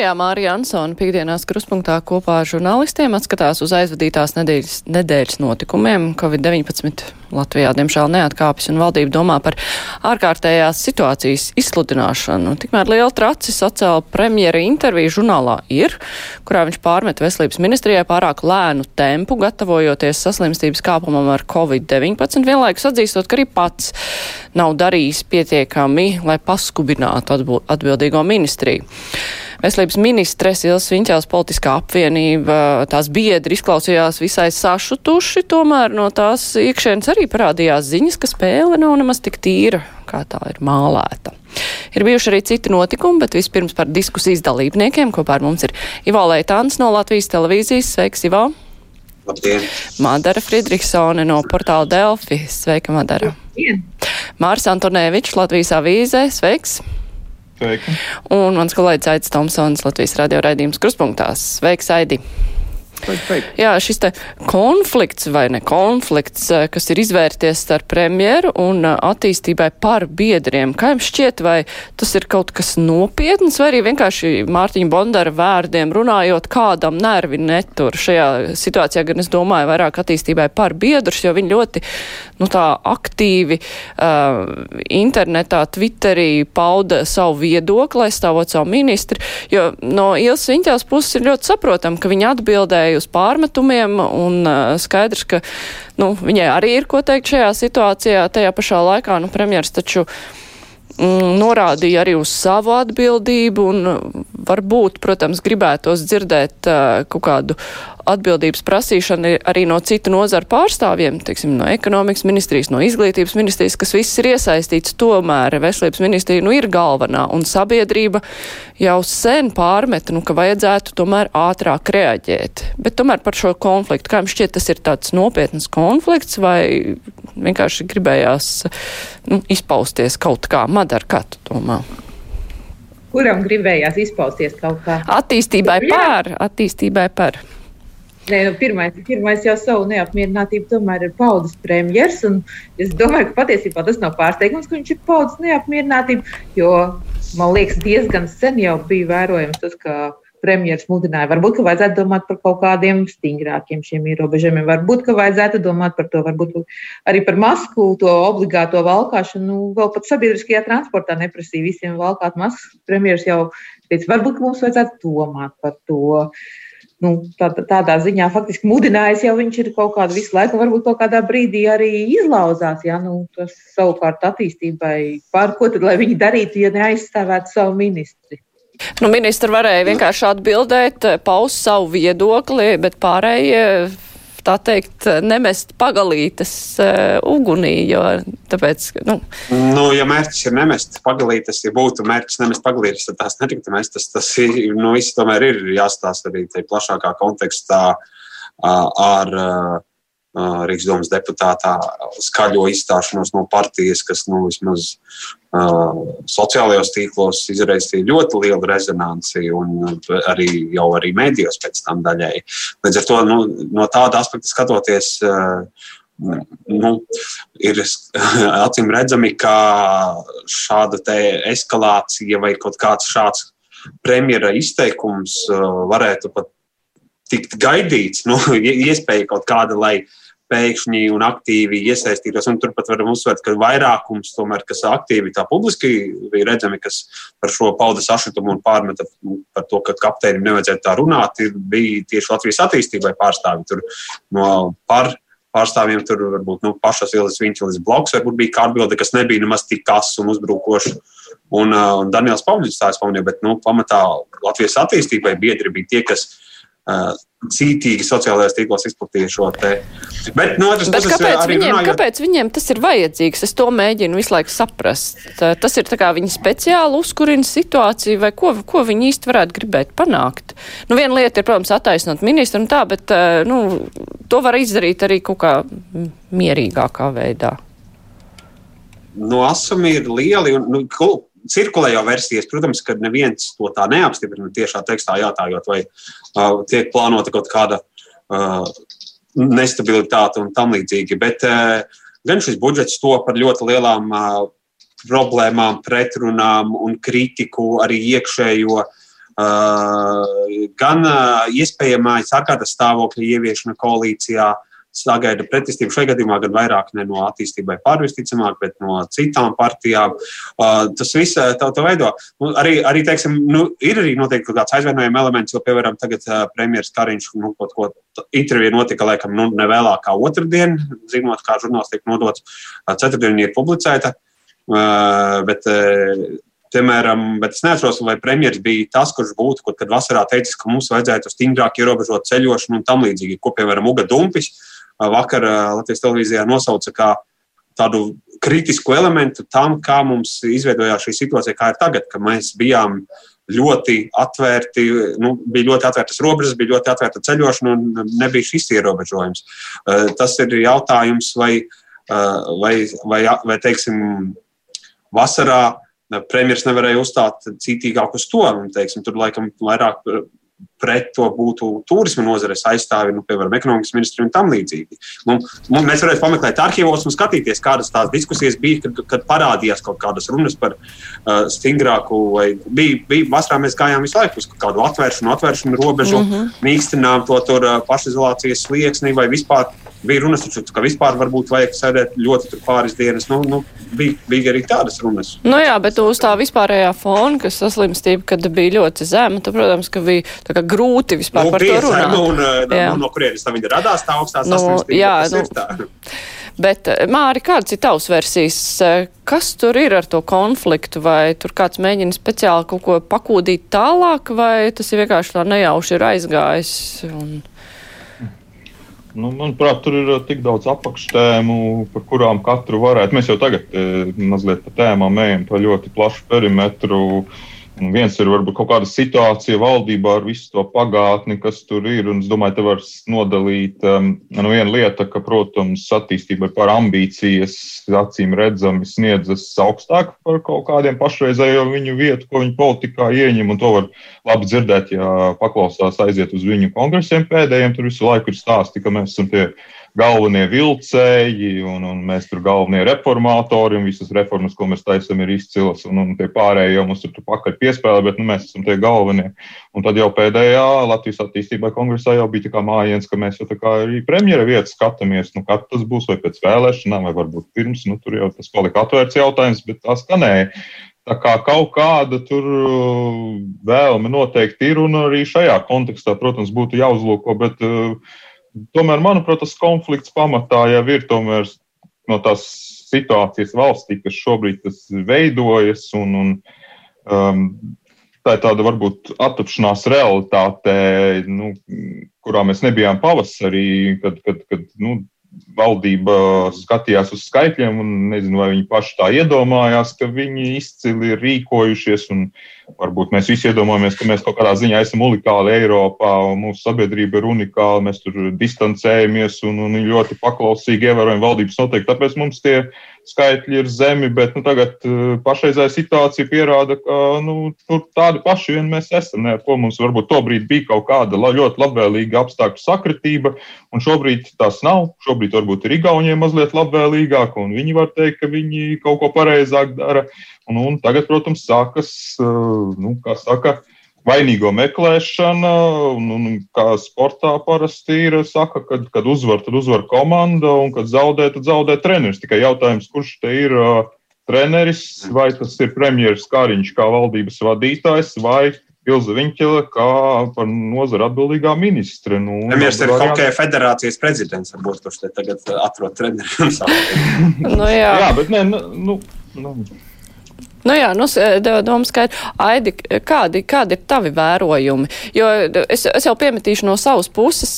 Studijā Mārija Ansona piekdienās kruspunktā kopā ar žurnālistiem atskatās uz aizvadītās nedēļas, nedēļas notikumiem. Covid-19 Latvijā diemžēl neatkāpjas un valdība domā par ārkārtējās situācijas izsludināšanu. Tikmēr liela tracis atcēla premjera interviju žurnālā ir, kurā viņš pārmet veselības ministrijai pārāk lēnu tempu, gatavojoties saslimstības kāpumam ar Covid-19, vienlaikus atzīstot, ka arī pats nav darījis pietiekami, lai paskubinātu atbildīgo ministriju. Veselības ministres Ilsa Viņķels politiskā apvienība, tās biedri izklausījās visai sašutuši, tomēr no tās iekšēnes arī parādījās ziņas, ka spēle nav nemaz tik tīra, kā tā ir mālēta. Ir bijuši arī citi notikumi, bet vispirms par diskusijas dalībniekiem. Kopā ar mums ir Ivo Leitāns no Latvijas televīzijas. Sveiks, Ivo! Labdien! Madara Friedrichsone no portāla Delfi. Sveika, Madara! Labdien! Mārs Antonēvičs, Latvijas avīzē. Sveiks! Sveiki. Un mans kolēģis Aits Tomsons, Latvijas radio raidījums Kruspunktās. Sveiks, Aidi! Jā, šis te konflikts vai ne konflikts, eh, kas ir izvērties starp premjeru un eh, attīstībai par biedriem. Kā jums šķiet, vai tas ir kaut kas nopietns, vai arī vienkārši Mārtiņa Bondara vārdiem runājot, kādam nervi netur? Šajā situācijā, gan es domāju vairāk attīstībai par biedrus, jo viņi ļoti, nu tā aktīvi uh, internetā, Twitterī pauda savu viedokli, aizstāvot savu ministri, jo no Iels Viņķās puses ir ļoti saprotam, ka viņi atbildēja atbildēja uz pārmetumiem, un skaidrs, ka nu, viņai arī ir ko teikt šajā situācijā. Tajā pašā laikā nu, premjeras taču norādīja arī uz savu atbildību, un varbūt, protams, gribētos dzirdēt uh, kaut kādu atbildības prasīšana arī no citu nozaru pārstāvjiem, teiksim, no ekonomikas ministrijas, no izglītības ministrijas, kas viss ir iesaistīts, tomēr veselības ministrija nu ir galvenā, un sabiedrība jau sen pārmeta, nu, ka vajadzētu tomēr ātrāk reaģēt. Bet tomēr par šo konfliktu, kā jums šķiet, tas ir tāds nopietnas konflikts, vai vienkārši gribējās nu, izpausties kaut kā? Madara, kā tu domā? Kuram gribējās izpausties kaut kā? Attīstībai par, attīstībai par. Nē, nu, pirmais, pirmais jau savu neapmierinātību tomēr ir paudis premjers. Es domāju, ka patiesībā tas nav pārsteigums, ka viņš ir paudis neapmierinātību, jo man liekas, diezgan sen jau bija vērojams tas, ka premjeras mudināja. Varbūt, ka vajadzētu domāt par kaut kādiem stingrākiem šiem ierobežojumiem. Varbūt, ka vajadzētu domāt par to, varbūt arī par masku, to obligāto valkāšanu. Nu, vēl pat sabiedriskajā transportā neprasīja visiem valkāt maskas. Premjeras jau teica, varbūt mums vajadzētu domāt par to. Nu, tā, tādā ziņā faktiski mudinājis jau viņš ir kaut kādu visu laiku, varbūt kaut kādā brīdī arī izlauzās. Ja? Nu, tas savukārt attīstībai, par ko tad lai viņi darītu, ja neaizstāvētu savu ministri? Nu, ministri varēja vienkārši atbildēt, paust savu viedokli, bet pārējie tā teikt, nemest pagalītes uh, ugunī, jo tāpēc, nu. Nu, ja mērķis ir nemest pagalītes, ja būtu mērķis nemest pagalītes, tad tās netiktu mest. Tas, tas nu, viss tomēr ir jāstāsta arī tajā plašākā kontekstā uh, ar. Uh, Rīgas domas deputātā skaļo izstāšanos no partijas, kas nu, vismaz uh, sociālajos tīklos izraisīja ļoti lielu rezonanci un arī jau arī mēdījos pēc tam daļai. Līdz ar to nu, no tāda aspekta skatoties. Uh, nu, ir acīm redzami, ka šāda eskalācija vai kaut kāds šāds premjera izteikums varētu pat tikt gaidīts, nu, iespēja kaut kāda, lai pēkšņi un aktīvi iesaistītos. Un turpat varam uzsvērt, ka vairākums, tomēr, kas aktīvi tā publiski bija redzami, kas par šo pauda sašutumu un pārmeta par to, ka kapteinim nevajadzētu tā runāt, bija tieši Latvijas attīstībai pārstāvi. Tur no par pārstāvjiem tur varbūt nu, pašas ielas viņas bloks, varbūt bija kā atbilde, kas nebija nemaz tik kas un uzbrukošs. Un, uh, un Daniels Pavļņš tā izpaunīja, bet nu, pamatā Latvijas attīstībai biedri bija tie, kas cītīgi sociālajās tīklos izplatīja šo te. Bet, no otras puses, kāpēc, viņiem, runājot... kāpēc viņiem tas ir vajadzīgs? Es to mēģinu visu laiku saprast. Tas ir tā kā viņi speciāli uzkurina situāciju, vai ko, ko viņi īsti varētu gribēt panākt. Nu, viena lieta ir, protams, attaisnot ministru un tā, bet, nu, to var izdarīt arī kaut kā mierīgākā veidā. No asumi ir lieli, un, nu, cirkulē jau versijas, protams, ka neviens to tā neapstiprina tiešā tekstā jātājot, vai uh, tiek plānota kaut kāda uh, nestabilitāte un tam līdzīgi. Bet uh, gan šis budžets to par ļoti lielām uh, problēmām, pretrunām un kritiku arī iekšējo. Uh, gan uh, iespējamais ārkārtas stāvokļa ieviešana koalīcijā, uh, sagaida pretestību šajā gadījumā gan vairāk ne no attīstībai pārvisticamāk, bet no citām partijām. Uh, tas viss tā, tā veido. Nu, arī, arī teiksim, nu, ir arī noteikti kaut kāds aizvainojuma elements, jo, piemēram, tagad uh, premjeras Kariņš nu, kaut ko interviju notika, laikam, nu, ne vēlāk kā otrdien, zinot, kā žurnāls tiek nodots. Uh, ceturtdien ir publicēta. Uh, bet, uh, Piemēram, bet es neatceros, vai premjerministrs bija tas, kurš būtu, kad vasarā teicis, ka mums vajadzētu stingrāk ierobežot ceļošanu un tam līdzīgi, ko, piemēram, Uga Dumpis uh, vakar Latvijas televīzijā nosauca kā tādu kritisku elementu tam, kā mums izveidojās šī situācija, kā ir tagad, ka mēs bijām ļoti atvērti, nu, bija ļoti atvērtas robežas, bija ļoti atvērta ceļošana un nebija šis ierobežojums. Tas ir jautājums, vai, vai, vai, vai teiksim, vasarā premjerministrs nevarēja uzstāt citīgāk uz to. Un, teiksim, tur laikam vairāk pret to būtu turisma nozares aizstāvi, nu, piemēram, ekonomikas ministri un tam līdzīgi. Nu, mēs varētu pameklēt arhīvos un skatīties, kādas tās diskusijas bija, kad, kad parādījās kaut kādas runas par uh, stingrāku, vai bija, bija vasarā mēs gājām visu laiku uz kādu atvēršanu, atvēršanu robežu, mm -hmm. mīkstinām to tur uh, pašizolācijas slieksni vai vispār bija runas, taču, ka vispār varbūt vajag sēdēt ļoti pāris dienas. Nu, nu, bija, bija arī tādas runas. Nu jā, bet uz tā vispārējā fona, kas saslimstība, kad bija ļoti zema, tad, protams, ka bija grūti vispār nu, par to runāt. Un, jā. no, no kurienes tā viņa radās tā augstā nu, saslimstība? Jā, nu, Bet, Māri, kādas ir tavas versijas? Kas tur ir ar to konfliktu? Vai tur kāds mēģina speciāli kaut ko pakūdīt tālāk, vai tas ir vienkārši tā nejauši ir aizgājis? Un... Nu, manuprāt, tur ir uh, tik daudz apakštēmu, par kurām katru varētu. Mēs jau tagad e, mazliet pa tēmām ejam pa ļoti plašu perimetru. Uh, Un viens ir varbūt kaut kāda situācija valdībā ar visu to pagātni, kas tur ir. Un es domāju, te var nodalīt um, nu, viena lieta, ka, protams, attīstība ir par ambīcijas, acīm redzami sniedzas augstāk par kaut kādiem pašreizējo viņu vietu, ko viņi politikā ieņem. Un to var labi dzirdēt, ja paklausās aiziet uz viņu kongresiem pēdējiem. Tur visu laiku ir stāsti, ka mēs esam tie galvenie vilcēji, un, un mēs tur galvenie reformatori, un visas reformas, ko mēs taisām, ir izcilas, un, un tie pārējie jau mums tur pakaļ piespēlē, bet nu, mēs esam tie galvenie. Un tad jau pēdējā Latvijas attīstībā kongresā jau bija tā kā mājiens, ka mēs jau tā kā arī premjera vietas skatāmies, nu, kad tas būs, vai pēc vēlēšanām, vai varbūt pirms, nu, tur jau tas palika atvērts jautājums, bet tā skanēja. Tā kā kaut kāda tur uh, vēlme noteikti ir, un arī šajā kontekstā, protams, būtu jāuzlūko, bet uh, tomēr, manuprāt, tas konflikts pamatā jau ir tomēr no tās situācijas valstī, kas šobrīd veidojas. Un, un, um, tā ir tāda varbūt attapšanās realitāte, nu, kurā mēs nebijām pavasarī, kad, kad, kad nu, valdība skatījās uz skaitļiem, un nezinu, vai viņi paši tā iedomājās, ka viņi izcili ir rīkojušies. Varbūt mēs visi iedomājamies, ka mēs kaut kādā ziņā esam unikāli Eiropā, un mūsu sabiedrība ir unikāla. Mēs tur distancējamies un, un ļoti paklausīgi ievērojam valdības noteikti. Tāpēc mums tie skaitļi ir zemi, bet nu, tagad uh, pašreizējā situācija pierāda, ka nu, tur tādi paši vien mēs esam. Ne, ko mums varbūt tobrīd bija kaut kāda ļoti labvēlīga apstākļu sakritība, un šobrīd tas nav. Šobrīd varbūt ir Igauniem mazliet labvēlīgāk, un viņi var teikt, ka viņi kaut ko pareizāk dara. Un, un tagad, protams, sākas, uh, nu, kā saka, vainīgo meklēšana, un, un kā sportā parasti ir, saka, kad, kad uzvar, tad uzvar komanda, un kad zaudē, tad zaudē treneris. Tikai jautājums, kurš te ir uh, treneris, vai tas ir premjeras Kāriņš kā valdības vadītājs, vai Ilza Viņķele kā par nozaru atbildīgā ministre. Nu, Premjeras ir Hokeja federācijas prezidents, varbūt, kurš te tagad atrod treneri. nu, jā. jā, bet nē, nu. nu. Nu jā, nu, doma skaidra. Aidi, kādi, kādi ir tavi vērojumi? Jo es, es jau piemetīšu no savas puses,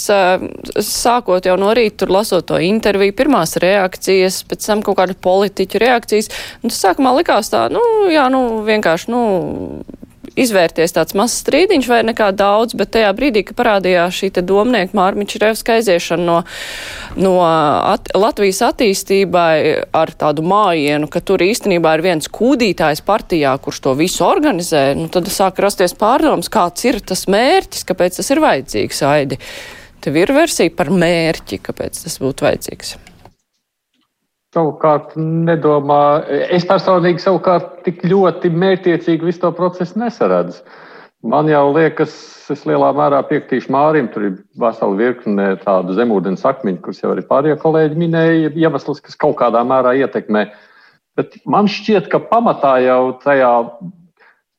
sākot jau no rīta, tur lasot to interviju, pirmās reakcijas, pēc tam kaut kādu politiķu reakcijas. Tas sākumā likās tā, nu, jā, nu, vienkārši, nu, izvērties tāds mazs strīdiņš vai nekā daudz, bet tajā brīdī, kad parādījās šī te domnieka Mārmiņš aiziešana no, no at, Latvijas attīstībai ar tādu mājienu, ka tur īstenībā ir viens kūdītājs partijā, kurš to visu organizē, nu tad sāk rasties pārdoms, kāds ir tas mērķis, kāpēc tas ir vajadzīgs, Aidi. Tev ir versija par mērķi, kāpēc tas būtu vajadzīgs. Savukārt, nedomā, es personīgi savukārt tik ļoti mērķiecīgi visu to procesu nesaredzu. Man jau liekas, es lielā mērā piekritīšu Mārim, tur ir vesela virkne tādu zemūdens akmeņu, kurus jau arī pārējie kolēģi minēja, iemeslus, kas kaut kādā mērā ietekmē. Bet man šķiet, ka pamatā jau tajā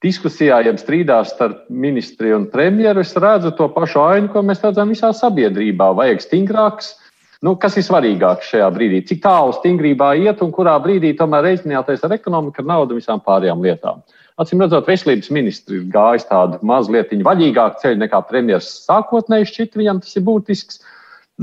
diskusijā, jeb strīdās starp ministriju un premjeru, es redzu to pašu ainu, ko mēs redzam visā sabiedrībā. Vajag stingrāks Nu, kas ir svarīgāk šajā brīdī? Cik tālu stingrībā iet un kurā brīdī tomēr reiķināties ar ekonomiku, ar naudu un visām pārējām lietām? Acīm redzot, veselības ministrs ir gājis tādu mazliet vaļīgāku ceļu nekā premjerministrs sākotnēji šķiet, viņam tas ir būtisks.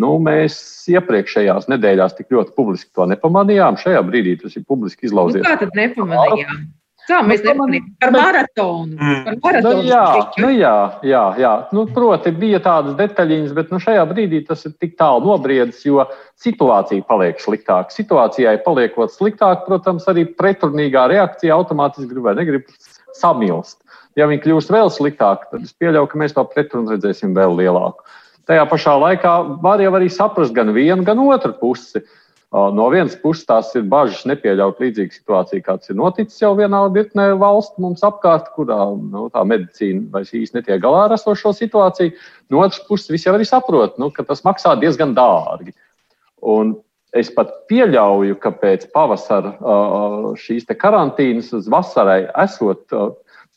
Nu, mēs iepriekšējās nedēļās tik ļoti publiski to nepamanījām. Šajā brīdī tas ir publiski izlauzīts. Nu, kā tad nepamanījām? Kā mēs nu, nemanījām par maratonu? Mm. Par maratonu nu, jā, nu, jā, jā, jā. Nu, proti, bija tādas detaļiņas, bet nu, šajā brīdī tas ir tik tālu nobriedis, jo situācija paliek sliktāka. Situācijai paliekot sliktāk, protams, arī pretrunīgā reakcija automātiski grib vai negrib samilst. Ja viņi kļūst vēl sliktāki, tad es pieļauju, ka mēs to pretrunu redzēsim vēl lielāku. Tajā pašā laikā var jau arī saprast gan vienu, gan otru pusi. Uh, No vienas puses, tās ir bažas nepieļaut līdzīgu situāciju, kāds ir noticis jau vienā virknē valstu mums apkārt, kurā nu, tā medicīna vairs īsti netiek galā ar esošo situāciju. No otras puses, visi jau arī saprot, nu, ka tas maksā diezgan dārgi. Un es pat pieļauju, ka pēc pavasara šīs karantīnas uz vasarai esot,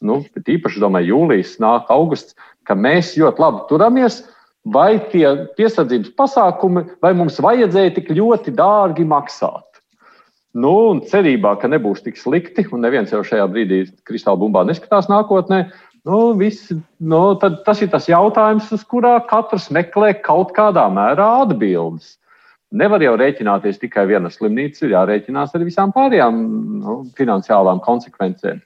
nu, īpaši, domāju, jūlijas, nāk augusts, ka mēs ļoti labi turamies vai tie piesardzības pasākumi, vai mums vajadzēja tik ļoti dārgi maksāt. Nu, un cerībā, ka nebūs tik slikti, un neviens jau šajā brīdī kristāla bumbā neskatās nākotnē, nu, viss, nu, tas ir tas jautājums, uz kurā katrs meklē kaut kādā mērā atbildes. Nevar jau rēķināties tikai viena slimnīca, ir jārēķinās ar visām pārējām nu, finansiālām konsekvencēm.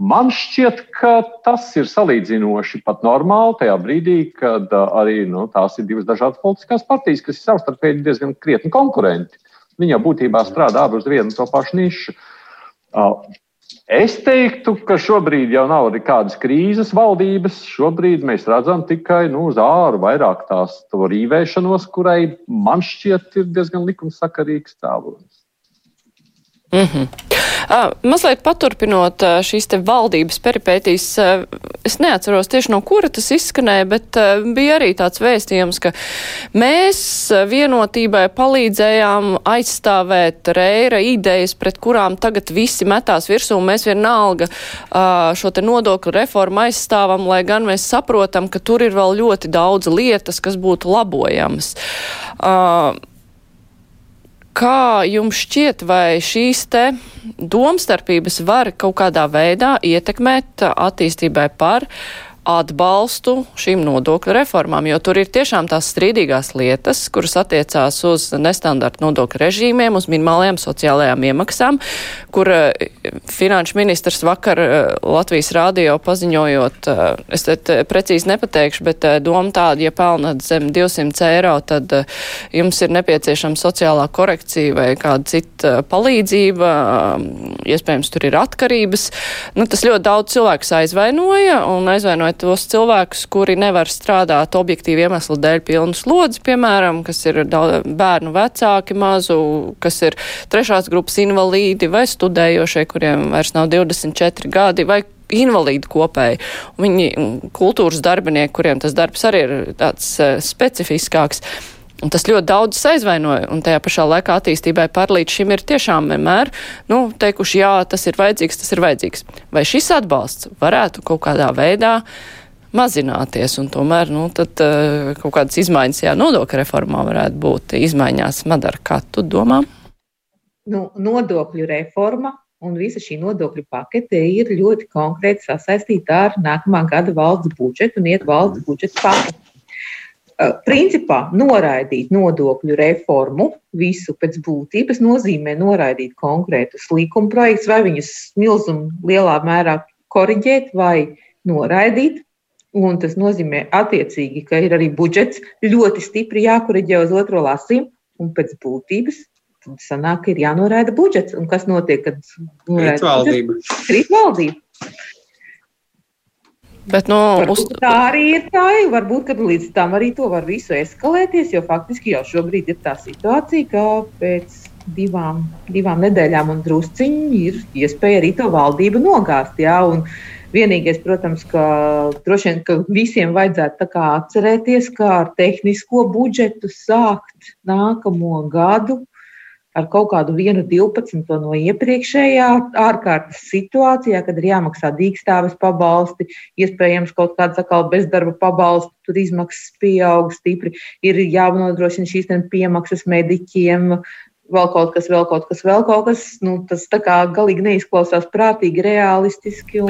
Man šķiet, ka tas ir salīdzinoši pat normāli tajā brīdī, kad uh, arī nu, tās ir divas dažādas politiskās partijas, kas ir savstarpēji diezgan krietni konkurenti. Viņa būtībā strādā uz vienu to pašu nišu. Uh, es teiktu, ka šobrīd jau nav nekādas krīzes valdības. Šobrīd mēs redzam tikai nu, uz āru vairāk tās rīvēšanos, kurai man šķiet ir diezgan likumsakarīgs stāvoklis. Mm -hmm. uh, mazliet paturpinot uh, šīs te valdības peripētīs, uh, es neatceros tieši no kura tas izskanēja, bet uh, bija arī tāds vēstījums, ka mēs vienotībai palīdzējām aizstāvēt reira idejas, pret kurām tagad visi metās virsū, un mēs vienalga uh, šo te nodokļu reformu aizstāvam, lai gan mēs saprotam, ka tur ir vēl ļoti daudz lietas, kas būtu labojamas. Uh, Kā jums šķiet, vai šīs te domstarpības var kaut kādā veidā ietekmēt attīstībai par atbalstu šīm nodokļu reformām, jo tur ir tiešām tās strīdīgās lietas, kuras attiecās uz nestandarta nodokļu režīmiem, uz minimālajām sociālajām iemaksām, kur uh, finanšu ministrs vakar uh, Latvijas rādio paziņojot, uh, es te precīzi nepateikšu, bet doma tāda, ja pelnat zem 200 eiro, tad jums ir nepieciešama sociālā korekcija vai kāda cita palīdzība, iespējams, tur ir atkarības. Nu, tas ļoti daudz cilvēkus aizvainoja un aizvainoja vai tos cilvēkus, kuri nevar strādāt objektīvi iemeslu dēļ pilnu slodzi, piemēram, kas ir bērnu vecāki mazu, kas ir trešās grupas invalīdi vai studējošie, kuriem vairs nav 24 gadi vai invalīdi kopēji. Viņi kultūras darbinieki, kuriem tas darbs arī ir tāds uh, specifiskāks. Un tas ļoti daudz aizvainoja, un tajā pašā laikā attīstībai par līdz šim ir tiešām vienmēr, nu, teikuši, jā, tas ir vajadzīgs, tas ir vajadzīgs. Vai šis atbalsts varētu kaut kādā veidā mazināties, un tomēr, nu, tad uh, kaut kādas izmaiņas, jā, nodokļu reformā varētu būt izmaiņās. Madara, kā tu domā? Nu, nodokļu reforma un visa šī nodokļu pakete ir ļoti konkrēti sasaistīta ar nākamā gada valsts budžetu un iet valsts budžeta paketi. Eh, principā noraidīt nodokļu reformu, visu pēc būtības nozīmē noraidīt konkrētus likuma projektus, vai viņus milzumu lielā mērā koriģēt, vai noraidīt. Un tas nozīmē, attiecīgi, ka ir arī budžets ļoti stipri jākuriģē uz otro lasījumu, un pēc būtības tad sanāk, ka ir jānoraida budžets. Un kas notiek, kad Krīt valdība? Krīt valdība. Bet, nu, uz... Varbūt Tā arī ir tā, varbūt ka līdz tam arī to var visu eskalēties, jo faktiski jau šobrīd ir tā situācija, ka pēc divām, divām nedēļām un drusciņi ir iespēja arī to valdību nogāzt. Jā, un vienīgais, protams, ka droši vien ka visiem vajadzētu atcerēties, kā ar tehnisko budžetu sākt nākamo gadu ar kaut kādu 1,12 no iepriekšējā ārkārtas situācijā, kad ir jāmaksā dīkstāves pabalsti, iespējams, kaut kāds atkal bezdarba pabalsti, tur izmaksas pieaug stipri, ir jānodrošina šīs piemaksas mediķiem, vēl kaut kas, vēl kaut kas, vēl kaut kas. Nu, tas tā kā galīgi neizklausās prātīgi, realistiski.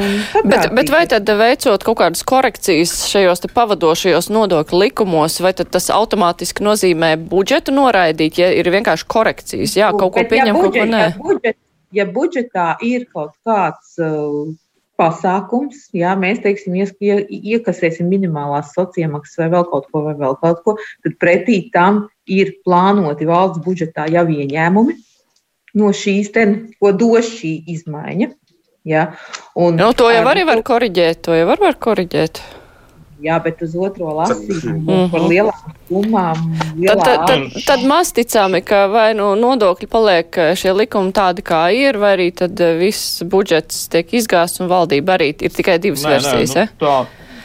Bet, bet vai tad veicot kaut kādas korekcijas šajos pavadošajos nodokļu likumos, vai tas automātiski nozīmē budžetu noraidīt, ja ir vienkārši korekcijas? Jā, kaut ko pieņem, ja budžet, kaut ko nē. Ja, budžet, ja budžetā ir kaut kāds. Uh, pasākums, jā, mēs teiksim, iekasēsim minimālās sociālās vai vēl kaut ko, vai vēl kaut ko, tad pretī tam ir plānoti valsts budžetā jau ieņēmumi no šīs, ten, ko dos šī izmaiņa. Ja? Un, nu, to jau arī var koriģēt, to jau var, var koriģēt. Jā, bet uz otro lasījumu mm -hmm. par lielām summām. Tad, tad, tad, tad maz ticami, ka vai nu nodokļi paliek eh, šie likumi tādi, kā ir, vai arī tad eh, viss budžets tiek izgāsts un valdība arī ir tikai divas nē, versijas. Nē, nu, tā,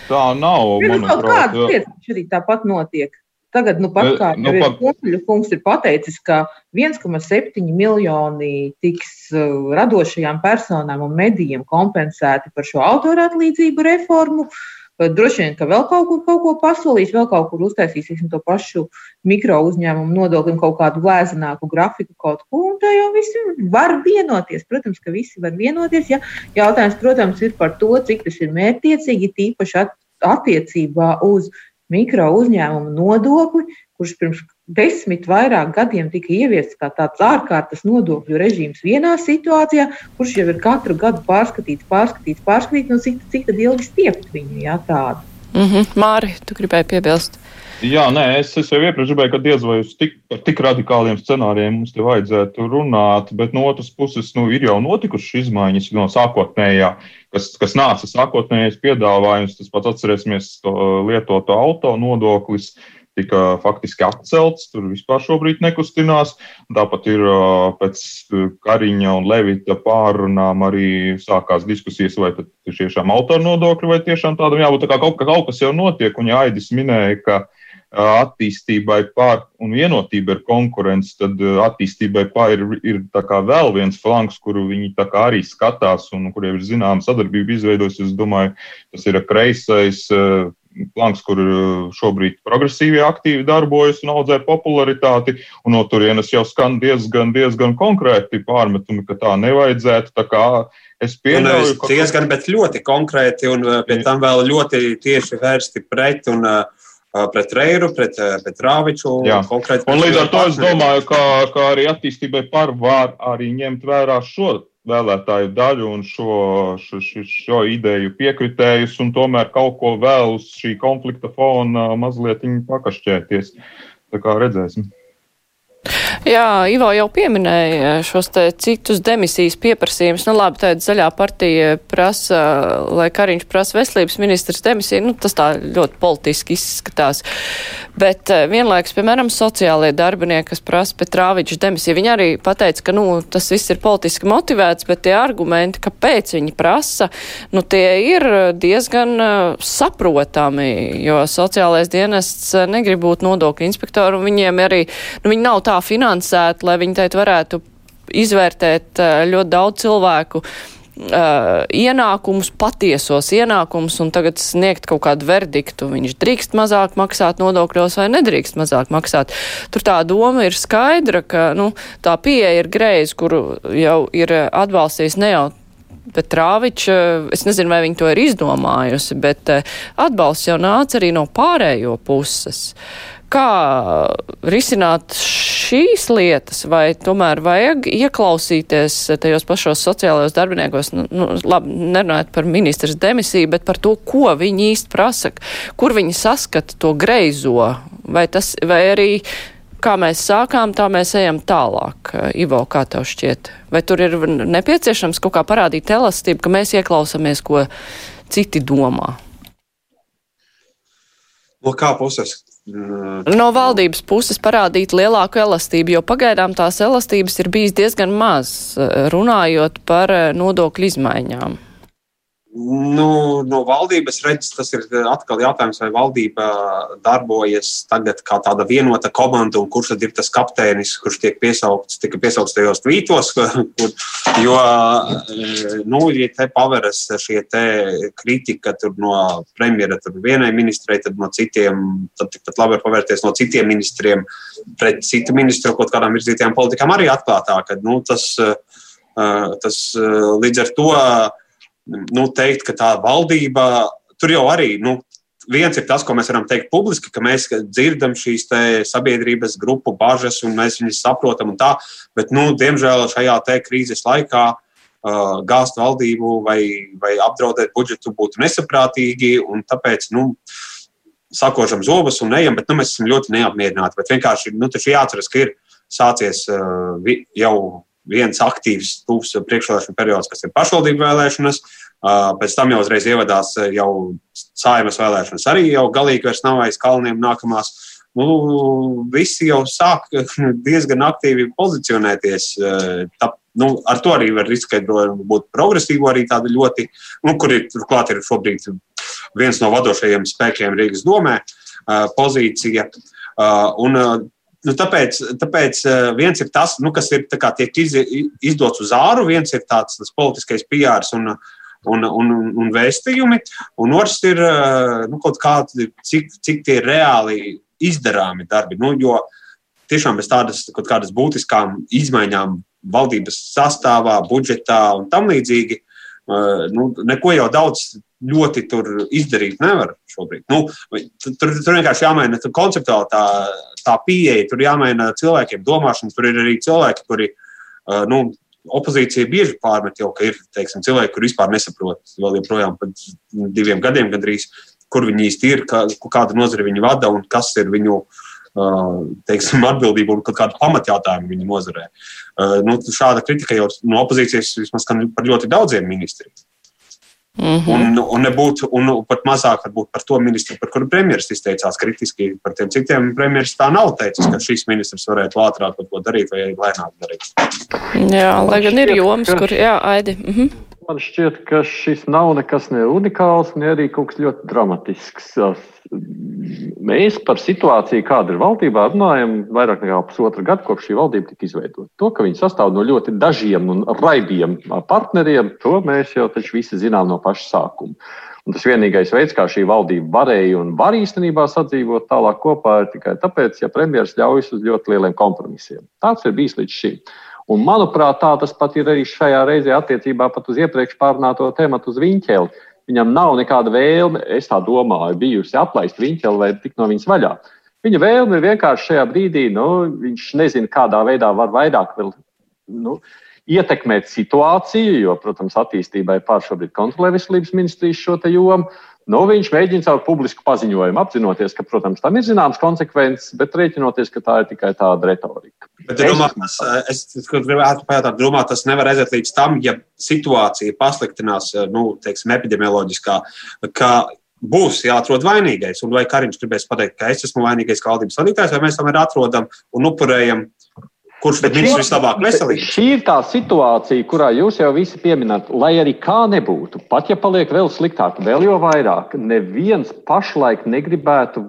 tā nav. Nu, kaut kādas lietas, arī tāpat notiek. Tagad, nu, pat kā nu, pat... Kungs, kungs ir pateicis, ka 1,7 miljoni tiks uh, radošajām personām un medijiem kompensēti par šo autoratlīdzību reformu. Droši vien, ka vēl kaut, kur, kaut ko pasolīs, vēl kaut kur uztaisīsim to pašu mikro uzņēmumu nodokli un kaut kādu lēzināku grafiku kaut ko, un tā jau visi var vienoties. Protams, ka visi var vienoties, ja jautājums, protams, ir par to, cik tas ir mērķiecīgi, tīpaši at, attiecībā uz mikro uzņēmumu nodokli, kurš pirms desmit vairāk gadiem tika ieviests kā tāds ārkārtas nodokļu režīms vienā situācijā, kurš jau ir katru gadu pārskatīts, pārskatīts, pārskatīts, no cik, cik ilgi stiept viņu, jā, tādu. Mm -hmm. Māri, tu gribēji piebilst? Jā, nē, es, es jau iepriekš gribēju, ka diez vai uz tik, tik radikāliem scenārijiem mums te vajadzētu runāt, bet no otras puses nu, ir jau notikušas izmaiņas no sākotnējā, kas, kas nāca sākotnējais piedāvājums. Tas pats atcerēsimies to lietoto auto nodoklis. Tika faktiski atcelts, tur vispār šobrīd nekustinās. Tāpat ir pēc Kariņa un Levita pārunām arī sākās diskusijas, vai tiešām autora nodokļi, vai tiešām tādam jābūt. Tā kā kaut, kaut kas jau notiek, un Aidis minēja, ka uh, attīstībai pār un vienotība ir konkurence, tad attīstībai pār ir, ir vēl viens flanks, kuru viņi arī skatās un kuriem ir zināma sadarbība izveidojusies. Es domāju, tas ir kreisais flanks, kur šobrīd progresīvi aktīvi darbojas un audzē popularitāti. Un no turienes jau skan diezgan, diezgan konkrēti pārmetumi, ka tā nevajadzētu. Tā kā es pieņemu, ka diezgan, bet ļoti konkrēti un pie tam vēl ļoti tieši vērsti pret. Un, uh, pret Reiru, pret, pret Rāviču. Un līdz ar to es domāju, ka, ka arī attīstībai par var arī ņemt vērā šo vēlētāju daļu un šo, šo, šo, šo ideju piekritējus un tomēr kaut ko vēl uz šī konflikta fona mazliet pakašķēties. Tā kā redzēsim. Jā, Ivo jau pieminēja šos te citus demisijas pieprasījumus. Nu, labi, tāda zaļā partija prasa, lai Kariņš prasa veselības ministrs demisiju. Nu, tas tā ļoti politiski izskatās. Bet eh, vienlaiks, piemēram, sociālajie darbinieki, kas prasa Petrāviča demisiju, viņi arī pateica, ka, nu, tas viss ir politiski motivēts, bet tie argumenti, kāpēc viņi prasa, nu, tie ir diezgan uh, saprotami, jo sociālais dienests eh, negrib būt nodokļu inspektoru, un viņiem arī, nu, viņi nav tā finansēti finansēta, lai viņi teikt varētu izvērtēt eh, ļoti daudz cilvēku uh, ienākumus, patiesos ienākumus un tagad sniegt kaut kādu verdiktu. Viņš drīkst mazāk maksāt nodokļos vai nedrīkst mazāk maksāt. Tur tā doma ir skaidra, ka nu, tā pieeja ir greiz, kuru jau ir atbalstījis ne jau. Bet Rāviča, es nezinu, vai viņi to ir izdomājusi, bet atbalsts jau nāca arī no pārējo puses Kā risināt šīs lietas, vai tomēr vajag ieklausīties tajos pašos sociālajos darbiniekos, nu, nu, labi, nerunājot par ministras demisiju, bet par to, ko viņi īsti prasa, kur viņi saskata to greizo, vai, tas, vai arī kā mēs sākām, tā mēs ejam tālāk. Ivo, kā tev šķiet? Vai tur ir nepieciešams kaut kā parādīt elastību, ka mēs ieklausāmies, ko citi domā? No kā puses? No valdības puses parādīt lielāku elastību, jo pagaidām tās elastības ir bijis diezgan maz, runājot par nodokļu izmaiņām. Nu, no valdības redzes, tas ir atkal jautājums, vai valdība darbojas tagad kā tāda vienota komanda, un kurš tad ir tas kapteinis, kurš tiek piesaukts, tika piesaukts tajos tvītos. Kur, jo, nu, ja te paveras šie te kritika no premjera vienai ministrei, tad no citiem, tad tikpat labi var pavērties no citiem ministriem pret citu ministru kaut kādām virzītajām politikām arī atklātāk. Kad, nu, tas, tas līdz ar to nu, teikt, ka tā valdība tur jau arī. Nu, Viens ir tas, ko mēs varam teikt publiski, ka mēs dzirdam šīs sabiedrības grupu bažas un mēs viņus saprotam. Tā, bet, nu, diemžēl, šajā krīzes laikā uh, gāzt valdību vai, vai apdraudēt budžetu būtu nesaprātīgi. Tāpēc nu, sakošam zobus un ejam, bet nu, mēs esam ļoti neapmierināti. Bet vienkārši nu, jāatcerās, ka ir sācies uh, jau viens aktīvs, tūs priekšvēlēšana periods, kas ir pašvaldību vēlēšanas. Pēc tam jau uzreiz ievadās jau saimas vēlēšanas. Arī jau galīgi vairs nav aiz kalniem nākamās. Nu, visi jau sāk diezgan aktīvi pozicionēties. Tā, nu, ar to arī var riskēt būt progresīvo, arī tāda ļoti, nu, kur ir turklāt ir šobrīd viens no vadošajiem spēkiem Rīgas domē pozīcija. Un Nu, tāpēc, tāpēc eh, viens ir tas, nu, kas ir, kā, tiek iz, izdots uz āru, viens ir tāds tas politiskais PR un, un, un, un vēstījumi, un otrs ir eh, nu, kaut kādi, cik, cik tie ir reāli izdarāmi darbi. Nu, jo tiešām bez tādas kaut kādas būtiskām izmaiņām valdības sastāvā, budžetā un tam līdzīgi, eh, nu, neko jau daudz ļoti tur izdarīt nevar šobrīd. Nu, tur, tur vienkārši jāmaina konceptuāli tā, tā pieeja, tur jāmaina cilvēkiem domāšana. Tur ir arī cilvēki, kuri. Uh, nu, Opozīcija bieži pārmet jau, ka ir teiksim, cilvēki, kur vispār nesaprot, vēl joprojām pēc diviem gadiem gandrīz, kur viņi īsti ir, kā, kāda nozara viņi vada un kas ir viņu uh, teiksim, atbildība un kāda pamatjautājuma viņa nozarē. Uh, nu, šāda kritika jau no opozīcijas vismaz par ļoti daudziem ministriem. Mm -hmm. un, un, nebūtu, un pat mazāk par to ministru, par kuru premjerministrs izteicās kritiski. Par tiem citiem premjerministrs tā nav teicis, ka šis ministrs varētu ātrāk kaut ko darīt vai lēnāk darīt. Jā, lai gan ir joms, kur jā, aidi. Mm -hmm. Man šķiet, ka šis nav nekas ne unikāls, ne arī kaut kas ļoti dramatisks. Mēs par situāciju, kāda ir valdībā, runājam vairāk nekā pusotru gadu, kopš šī valdība tika izveidota. To, ka viņi sastāv no ļoti dažiem un raibiem partneriem, to mēs jau taču visi zinām no paša sākuma. Un tas vienīgais veids, kā šī valdība varēja un var īstenībā sadzīvot tālāk kopā, ir tikai tāpēc, ja premjerministrs ļaujas uz ļoti lieliem kompromisiem. Tāds ir bijis līdz šim. Un, manuprāt, tā tas pat ir arī šajā reizē attiecībā pat uz iepriekš pārunāto tematu uz viņķeli Viņam nav nekāda vēlme, es tā domāju, bijusi atlaist viņķeli vai tikt no viņas vaļā. Viņa vēlme ir vienkārši šajā brīdī, nu, viņš nezina, kādā veidā var vairāk vēl, nu, ietekmēt situāciju, jo, protams, attīstībai pār šobrīd kontrolē veselības ministrijas šo jomu. Nu, viņš mēģina caur publisku paziņojumu apzinoties, ka, protams, tam ir zināmas konsekvences, bet rēķinoties, ka tā ir tikai tāda retorika. Bet, es, domā, tas, es, es gribētu pajautāt, domā, tas nevar aiziet līdz tam, ja situācija pasliktinās, nu, teiksim, epidemioloģiskā, ka būs jāatrod vainīgais. Un vai Kariņš gribēs pateikt, ka es esmu vainīgais kā valdības vadītājs, vai mēs tomēr atrodam un upurējam Kurš tad ir vislabāk veselīgs? Šī ir tā situācija, kurā jūs jau visi pieminat, lai arī kā nebūtu, pat ja paliek vēl sliktāk, vēl jau vairāk, neviens pašlaik negribētu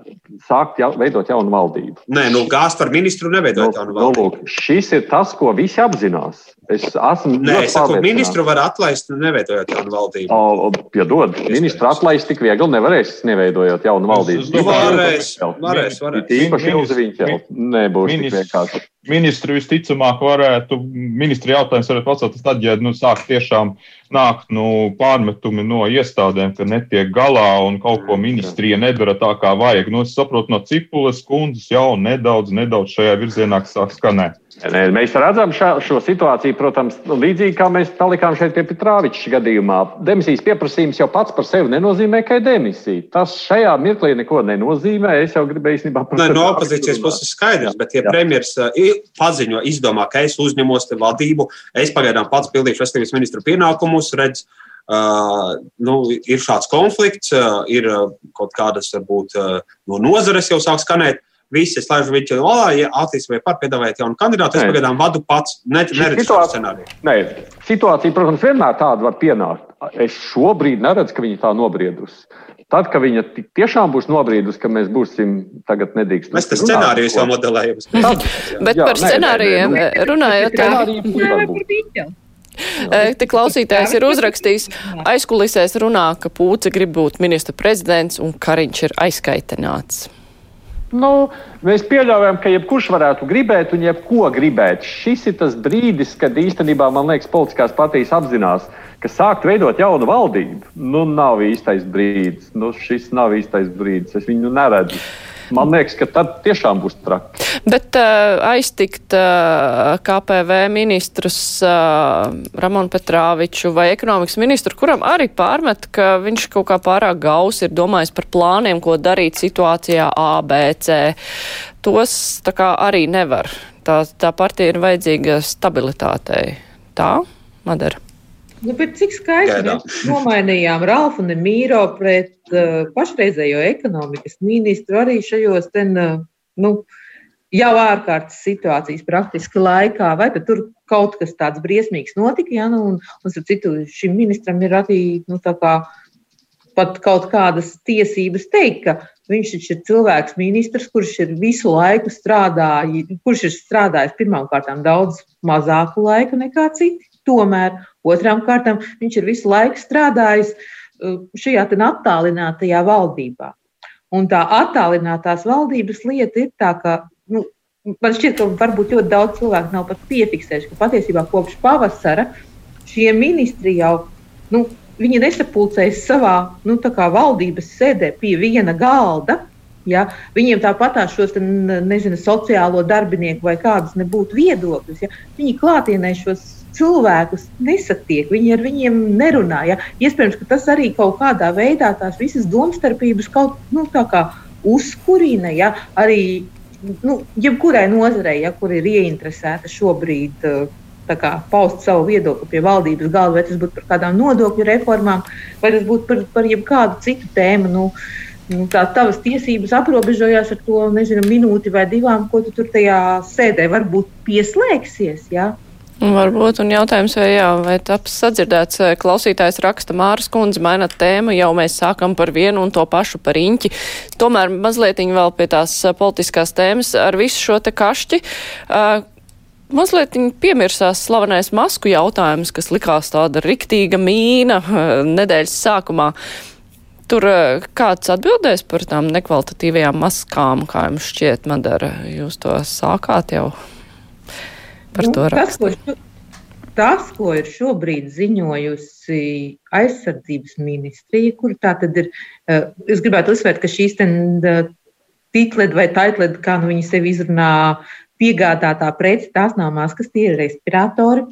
sākt jau, veidot jaunu valdību. Nē, nu gāzt par ministru neveidot nu, jaunu nu, valdību. Nu, lūk, šis ir tas, ko visi apzinās. Es esmu. Nē, es saku, ministru var atlaist, neveidojot jaunu valdību. O, piedod, ministru atlaist tik viegli nevarēs, neveidojot jaunu valdību. Nu, varēs, varēs, varēs. Īpaši uz viņu nebūs tik vienkārši. Ministru visticamāk varētu, ministri jautājums varētu pacelt tad, ja nu, sāk tiešām nāk nu, pārmetumi no iestādēm, ka netiek galā un kaut ko ministrija nedara tā, kā vajag. Nu, es saprotu, no cipules kundzes jau nedaudz, nedaudz šajā virzienā sāk skanēt. Mēs redzam šā, šo situāciju, protams, līdzīgi kā mēs palikām šeit pie Petrāviča gadījumā. Demisijas pieprasījums jau pats par sevi nenozīmē, ka ir demisija. Tas šajā mirklī neko nenozīmē. Es jau gribēju īstenībā pateikt, no opozīcijas puses skaidrs, bet ja Jā. premjeras uh, paziņo, izdomā, ka es uzņemos te valdību, es pagaidām pats pildīšu veselības ministru pienākumus, redz, Uh, nu, ir šāds konflikts, uh, ir uh, kaut kādas, varbūt, uh, no nozares jau sāk skanēt. Uh, visi slēdz viņu valā, ja attīstībai par piedāvājot jaunu kandidātu. Es pagaidām vadu pats, ne, neredzu šo scenāriju. Nē, situācija, protams, vienmēr tāda var pienākt. Es šobrīd neredzu, ka viņa tā nobriedusi. Tad, kad viņa tiešām būs nobriedusi, ka mēs būsim tagad nedrīkst. Mēs tam scenārijus jau modelējam. Bet jā, par scenārijiem runājot. Te klausītājs ir uzrakstījis, aizkulisēs runā, ka Pūce grib būt ministra prezidents un Kariņš ir aizkaitināts. Nu, mēs pieļaujam, ka jebkurš varētu gribēt un jebko gribēt. Šis ir tas brīdis, kad īstenībā, man liekas, politiskās partijas apzinās, ka sākt veidot jaunu valdību, nu, nav īstais brīdis. Nu, šis nav īstais brīdis. Es viņu neredzu. Man liekas, ka tad tiešām būs traki. Bet uh, aiztikt uh, KPV ministrus uh, Ramonu Petrāviču vai ekonomikas ministru, kuram arī pārmet, ka viņš kaut kā pārāk gaus ir domājis par plāniem, ko darīt situācijā A, B, C. Tos tā kā arī nevar. Tā, tā partija ir vajadzīga stabilitātei. Tā, Madara. Nu, cik skaisti mēs nomainījām Ralfu un Mīro pret uh, pašreizējo ekonomikas ministru arī šajos ten, uh, nu, jau ārkārtas situācijas praktiski laikā. Vai tur kaut kas tāds briesmīgs notika? Ja? Nu, un, un, citu, šim ministram ir arī nu, kā, pat kaut kādas tiesības teikt, ka viņš ir cilvēks, ministrs, kurš ir visu laiku strādājis, kurš ir strādājis pirmkārt daudz mazāku laiku nekā citi. Tomēr otrām kārtām viņš ir visu laiku strādājis uh, šajā attālinātajā valdībā. Un tā attālinātās valdības lieta ir tā, ka nu, man šķiet, ka varbūt ļoti daudz cilvēku nav pat piefiksējuši, ka patiesībā kopš pavasara šie ministri jau nu, nesapulcējas savā nu, valdības sēdē pie viena galda. Ja? Viņiem tāpat šos nezinu, sociālo darbinieku vai kādus nebūtu viedokļus. Ja? Viņi klātienē šos cilvēkus nesatiek, viņi ar viņiem nerunā. Ja? Iespējams, ka tas arī kaut kādā veidā tās visas domstarpības kaut nu, kā uzkurina. Ja? Arī nu, jebkurai nozarei, ja, kur ir ieinteresēta šobrīd. Kā, paust savu viedokli pie valdības galda, vai tas būtu par kādām nodokļu reformām, vai tas būtu par, par jebkādu citu tēmu. Nu, nu, tā tavas tiesības aprobežojās ar to nezinu, minūti vai divām, ko tu tur tajā sēdē varbūt pieslēgsies. Ja? Varbūt, un jautājums, vai, jā, vai taps sadzirdēts, klausītājs raksta Māras kundze, mainat tēmu, jau mēs sākam par vienu un to pašu par īņķi. Tomēr mazliet vēl pie tās politiskās tēmas ar visu šo te kašķi. Uh, Mazliet piemirsās slavenais masku jautājums, kas likās tāda riktīga mīna nedēļas sākumā. Tur kāds atbildēs par tām nekvalitatīvajām maskām, kā jums šķiet, Madara? Jūs to sākāt jau? Par nu, to rakstu? Tas, ko, ir šobrīd ziņojusi aizsardzības ministrija, kur tā tad ir, eh, es gribētu uzsvērt, ka šīs titled vai taitled, kā nu viņi sevi izrunā, piegādātā prece, tās nav maskas, tie ir respiratori.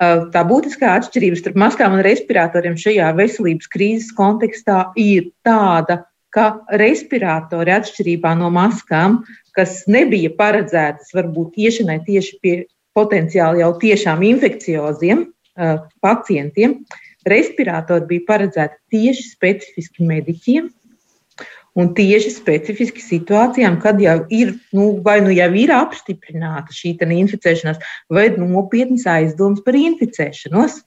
Eh, tā būtiskā atšķirība starp maskām un respiratoriem šajā veselības krīzes kontekstā ir tāda, ka respiratori atšķirībā no maskām, kas nebija paredzētas varbūt iešanai tieši pie potenciāli jau tiešām infekcioziem pacientiem. Respiratori bija paredzēti tieši specifiski mediķiem un tieši specifiski situācijām, kad jau ir, nu, vai nu jau ir apstiprināta šī inficēšanās, vai nopietnas aizdomas par inficēšanos.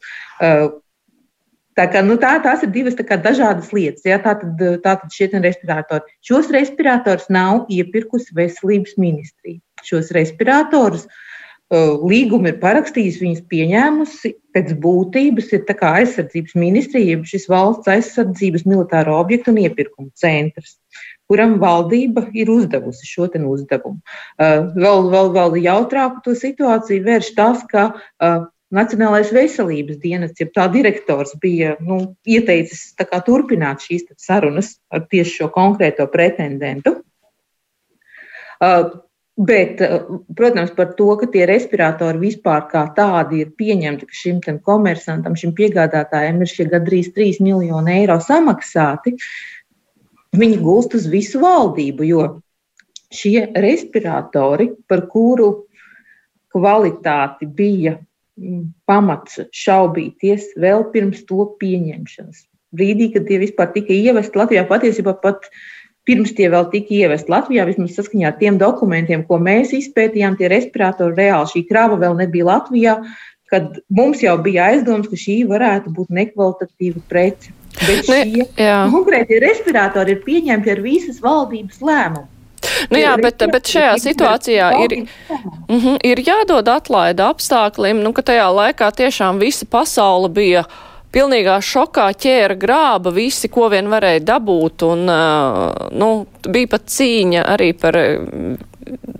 Tā kā, nu, tā, tās ir divas kā, dažādas lietas. Ja? Tātad, tātad šie respiratori. Šos respiratorus nav iepirkusi veselības ministrija. Šos respiratorus uh, līgumu ir parakstījusi, viņas pieņēmusi. Pēc būtības ir aizsardzības ministrija, jeb šis valsts aizsardzības militāro objektu un iepirkuma centrs, kuram valdība ir uzdevusi šo uzdevumu. Vēl, vēl, vēl jautrāku to situāciju vērš tas, ka Nacionālais veselības dienests, ja tā direktors bija nu, ieteicis turpināt šīs sarunas ar tieši šo konkrēto pretendentu. Uh, Bet, protams, par to, ka tie respiratori vispār kā tādi ir pieņemti, ka šim komersantam, šim piegādātājam ir šie gandrīz 3 miljoni eiro samaksāti, viņi gulst uz visu valdību, jo šie respiratori, par kuru kvalitāti bija mm, pamats šaubīties vēl pirms to pieņemšanas. Brīdī, kad tie vispār tika ievesti Latvijā, patiesībā pat pirms tie vēl tika ievesti Latvijā, vismaz saskaņā ar tiem dokumentiem, ko mēs izpētījām, tie respiratori reāli šī krava vēl nebija Latvijā, kad mums jau bija aizdoms, ka šī varētu būt nekvalitatīva prece. Bet nu, šie konkrētie respiratori ir pieņemti ar visas valdības lēmumu. Nu jā, bet, bet šajā situācijā ir, mm -hmm, ir jādod atlaida apstākļiem, nu, ka tajā laikā tiešām visa pasaule bija pilnīgā šokā ķēra grāba visi, ko vien varēja dabūt, un, nu, bija pat cīņa arī par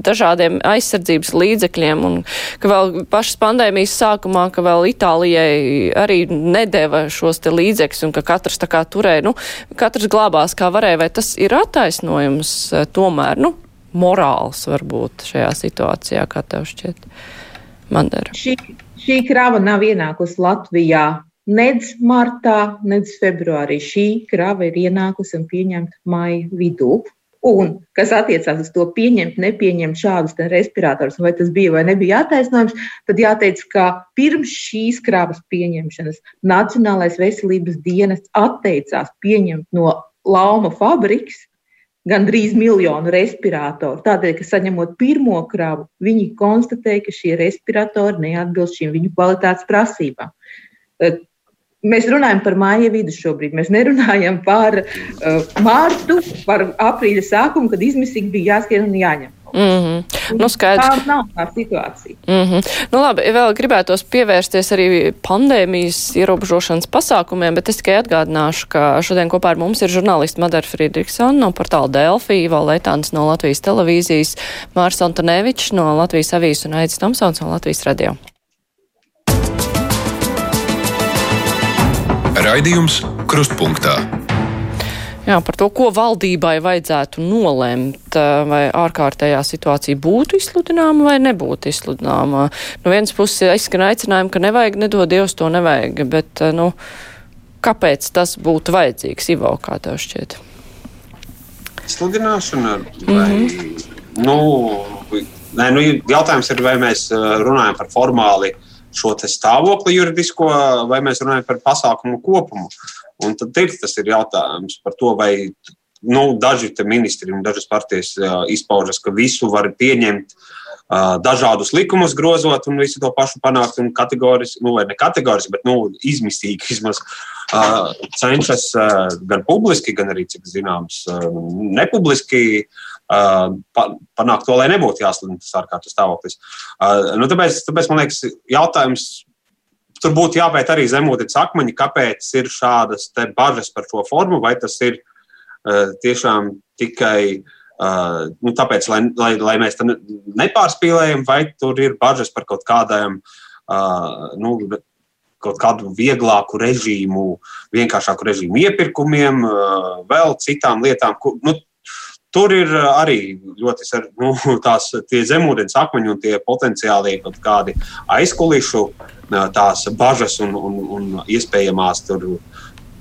dažādiem aizsardzības līdzekļiem, un ka vēl pašas pandēmijas sākumā, ka vēl Itālijai arī nedēva šos te līdzekļus, un ka katrs tā kā turēja, nu, katrs glābās kā varēja, vai tas ir attaisnojums tomēr, nu, morāls varbūt šajā situācijā, kā tev šķiet, Mandara? Šī, šī krava nav ienākusi Latvijā. Nedz martā, nedz februārī šī krava ir ienākusi un pieņemta maija vidū. Un, kas attiecās uz to pieņemt, nepieņemt šādus respiratorus, vai tas bija vai nebija attaisnojums, tad jāteic, ka pirms šīs krāvas pieņemšanas Nacionālais veselības dienests atteicās pieņemt no Lauma fabriks gandrīz miljonu respiratoru. Tādēļ, ka saņemot pirmo kravu, viņi konstatēja, ka šie respiratori neatbilst šīm viņu kvalitātes prasībām. Mēs runājam par māja vidu šobrīd. Mēs nerunājam par uh, mārtu, par aprīļa sākumu, kad izmisīgi bija jāskrien un jāņem. Mm -hmm. nu, skaidrs. tā nav tā situācija. Mm -hmm. nu, labi, vēl gribētos pievērsties arī pandēmijas ierobežošanas pasākumiem, bet es tikai atgādināšu, ka šodien kopā ar mums ir žurnālisti Madara Friedrichsona no portāla Delfī, Valētāns no Latvijas televīzijas, Mārs Antonevičs no Latvijas avīzes un Aidis Tomsons no Latvijas radio. Raidījums Krustpunktā. Jā, par to, ko valdībai vajadzētu nolemt, vai ārkārtējā situācija būtu izsludināma vai nebūtu izsludināma. No vienas puses izskan aicinājumi, ka nevajag, nedod Dievs to nevajag, bet, nu, kāpēc tas būtu vajadzīgs, Ivo, kā tev šķiet? Sludināšana vai, mm -hmm. nu, nē, nu, jautājums ir, vai mēs runājam par formāli uh, šo stāvokli juridisko, vai mēs runājam par pasākumu kopumu. Un tad ir tas ir jautājums par to, vai nu, daži ministri un dažas partijas izpaužas, ka visu var pieņemt. Dažādus likumus grozot un visu to pašu panākt, un kategoriski, nu, vai ne kategoriski, bet nu, izmisīgi vismaz cenšas gan publiski, gan arī, cik zināms, nepubliski panākt to, lai nebūtu jāsludina tas ārkārtas stāvoklis. Nu, tāpēc, tāpēc man liekas, jautājums. Tur būtu jāpēt arī zemūdens akmeņi, kāpēc ir šādas bažas par šo formu, vai tas ir uh, tiešām tikai uh, nu, tāpēc, lai, lai, lai mēs tam nepārspīlējam, vai tur ir bažas par kaut kādām uh, nu, kaut kādu vieglāku režīmu, vienkāršāku režīmu iepirkumiem, vēl citām lietām. Nu, Tur ir eh, arī ļoti nu, tās zemūdens akmeņi un tie potenciāli kaut kādi aizkulišu eh, tās bažas un, un, un iespējamās tur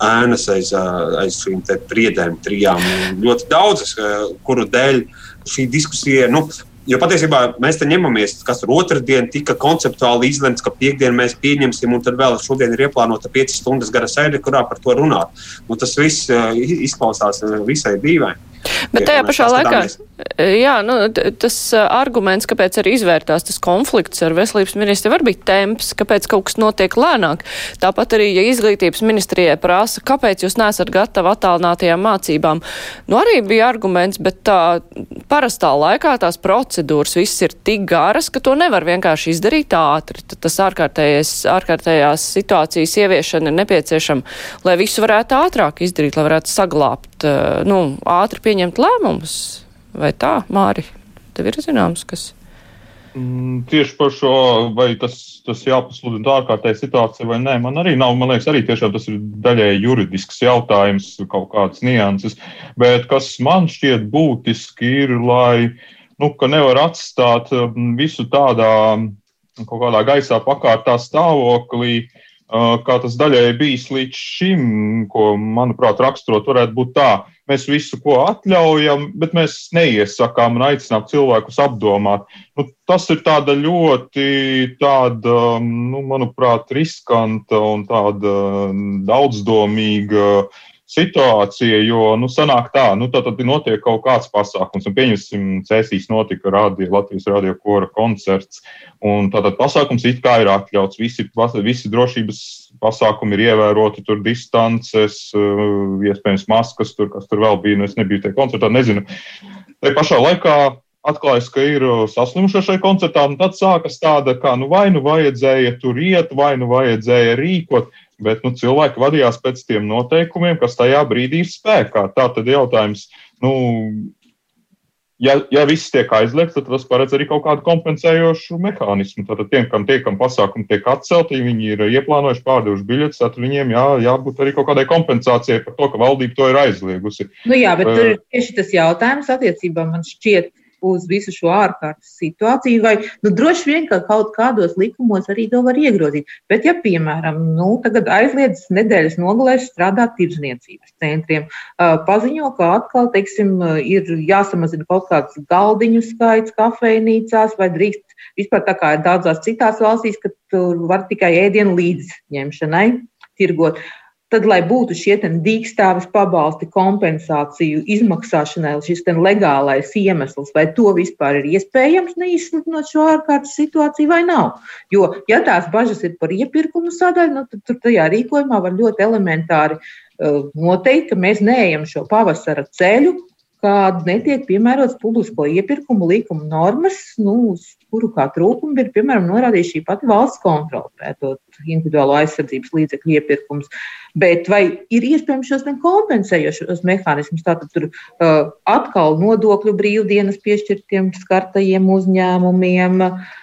ēnas aiz, eh, aiz šīm priedēm, trijām. Ļoti daudzas, kuru dēļ šī diskusija. Nu, Jo patiesībā mēs te ņemamies, kas tur otrdien tika konceptuāli izlemts, ka piekdienu mēs pieņemsim, un tad vēl šodien ir ieplānota 5 stundas gara sēde, kurā par to runāt. Nu, tas viss izklausās visai dīvaini. Bet tajā pašā laikā, jā, nu, tas arguments, kāpēc arī izvērtās tas konflikts ar veselības ministri, var būt temps, kāpēc kaut kas notiek lēnāk. Tāpat arī, ja izglītības ministrijai prasa, kāpēc jūs nesat gatavi attālinātajām mācībām, nu arī bija arguments, bet tā parastā laikā tās procedūras viss ir tik garas, ka to nevar vienkārši izdarīt ātri. Tad tas ārkārtējās situācijas ieviešana ir nepieciešama, lai visu varētu ātrāk izdarīt, lai varētu saglābt Eh, nu, ātri pieņemt lēmumus. Vai tā, Māri? Tev ir zināms, kas. Mm, tieši par šo, vai tas, tas jāpasludina ārkārtēja situācija vai nē, man arī nav. Man liekas, arī tiešām tas ir daļai juridisks jautājums, kaut kādas nianses. Bet kas man šķiet būtiski ir, lai, nu, nevar atstāt visu tādā kaut kādā gaisā pakārtā stāvoklī, kā tas daļai bijis līdz šim, ko, manuprāt, raksturot varētu būt tā Mēs visu, ko atļaujam, bet mēs neiesakām un aicinām cilvēkus apdomāt. Nu, tas ir tāda ļoti, tāda, nu, manuprāt, riskanta un tāda daudzdomīga situācija, jo, nu, sanāk tā, nu, tad, tad notiek kaut kāds pasākums, un pieņemsim, Cēsīs notika radio, Latvijas radio kora koncerts, un tātad pasākums it kā ir atļauts, visi, visi drošības pasākumi ir ievēroti, tur distances, eh, iespējams maskas, tur, kas tur vēl bija, nu, es nebiju tajā koncertā, nezinu. Te pašā laikā atklājas, ka ir uh, saslimušie šai koncertā, un tad sākas tāda, kā nu vai nu vajadzēja tur iet, vai nu vajadzēja rīkot, bet nu, cilvēki vadījās pēc tiem noteikumiem, kas tajā brīdī ir spēkā. Tā tad jautājums, nu, ja, ja viss tiek aizliegts, tad tas paredz arī kaut kādu kompensējošu mehānismu. Tad tiem, kam tie, kam pasākumi tiek atcelti, ja viņi ir ieplānojuši pārdevuši biļetes, tad viņiem jā, jābūt arī kaut kādai kompensācijai par to, ka valdība to ir aizliegusi. Nu jā, bet tur ir tieši tas jautājums attiecībā man šķiet uz visu šo ārkārtas situāciju, vai nu, droši vien ka kaut kādos likumos arī to var iegrozīt. Bet, ja, piemēram, nu, tagad aizliedz nedēļas nogalēs strādāt tirdzniecības centriem, paziņo, ka atkal, teiksim, ir jāsamazina kaut kāds galdiņu skaits kafejnīcās vai drīkst vispār tā kā ir daudzās citās valstīs, ka tur var tikai ēdienu līdzņemšanai tirgot. Uh, tad, lai būtu šie dīkstāvis pabalsti, kompensāciju izmaksāšanai, šis legālais iemesls, vai to vispār ir iespējams neizsludinot šo ārkārtas situāciju vai nav. Jo, ja tās bažas ir par iepirkumu sadaļu, nu, tad tur tajā rīkojumā var ļoti elementāri uh, noteikt, ka mēs neejam šo pavasara ceļu, kad netiek piemērots publisko iepirkumu likuma normas, nu, uz kuru kā trūkumu ir piemēram norādījusi šī pati valsts kontrole, pētot individuālo aizsardzības līdzekļu iepirkumus. Bet vai ir iespējams šos kompensējošos mehānismus, tātad tur uh, atkal nodokļu brīvdienas piešķirtiem skartajiem uzņēmumiem? Uh,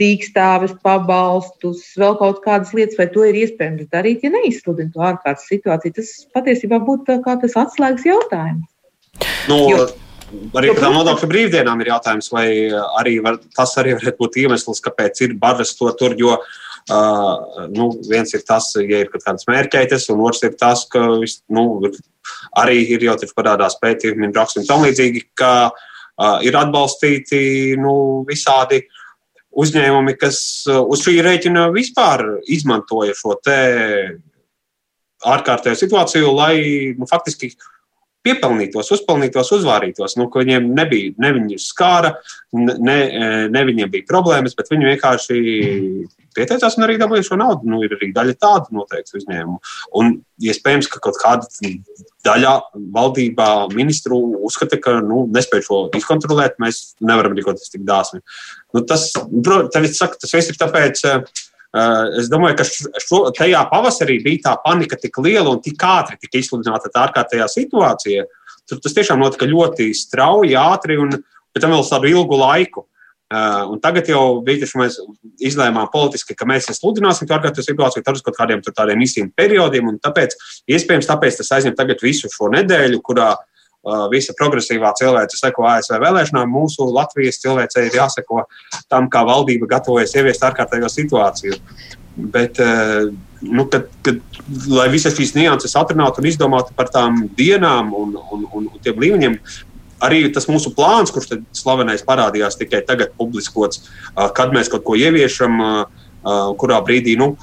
dīkstāves, pabalstus, vēl kaut kādas lietas, vai to ir iespējams darīt, ja neizsludina to ārkārtas situāciju. Tas patiesībā būtu kā tas atslēgas jautājums. Nu, jo, Arī par tām nodokļu brīvdienām ir jautājums, vai arī var, tas arī varētu būt iemesls, kāpēc ir bažas to tur. Jo uh, nu, viens ir tas, ja ir kaut kādas mērķētas, un otrs ir tas, ka nu, arī ir jau taču parādās pētījumi, rakstumi un tam līdzīgi, ka uh, ir atbalstīti nu, visādi uzņēmumi, kas uz šī rēķina vispār izmantoja šo te ārkārtējo situāciju, lai nu, faktiski uh, piepelnītos, uzpelnītos, uzvārītos, nu, viņiem nebija, ne viņus skāra, ne, ne viņiem bija problēmas, bet viņi vienkārši pieteicās un arī dabūja šo naudu. Nu, ir arī daļa tādu noteikti uzņēmumu. Un iespējams, ka kaut kāda daļa valdībā ministru uzskata, ka nu, nespēj šo izkontrolēt, mēs nevaram rīkoties tik dāsni. Nu, tas, protams, tas viss ir tāpēc, Eh, es domāju, ka šo, tajā pavasarī bija tā panika tik liela un tik ātri tika izsludināta tā ārkārtējā situācija. Tur tas tiešām notika ļoti strauji, ātri un pēc tam vēl tādu ilgu laiku. Uh, un tagad jau bija tas, mēs izlēmām politiski, ka mēs sludināsim to ārkārtējo situāciju tad uz kaut kādiem tādiem īsiem periodiem. Tāpēc, iespējams, tāpēc tas aizņem tagad visu šo nedēļu, kurā Uh, visa progresīvā cilvēce seko ASV vēlēšanām, mūsu Latvijas cilvēcei ir jāseko tam, kā valdība gatavojas ieviest ārkārtējo situāciju. Bet, uh, nu, kad, kad, lai visas šīs nianses atrunātu un izdomātu par tām dienām un, un, un, un tiem līmeņiem, arī tas mūsu plāns, kurš slavenais parādījās tikai tagad publiskots, uh, kad mēs kaut ko ieviešam, kurā brīdī nu,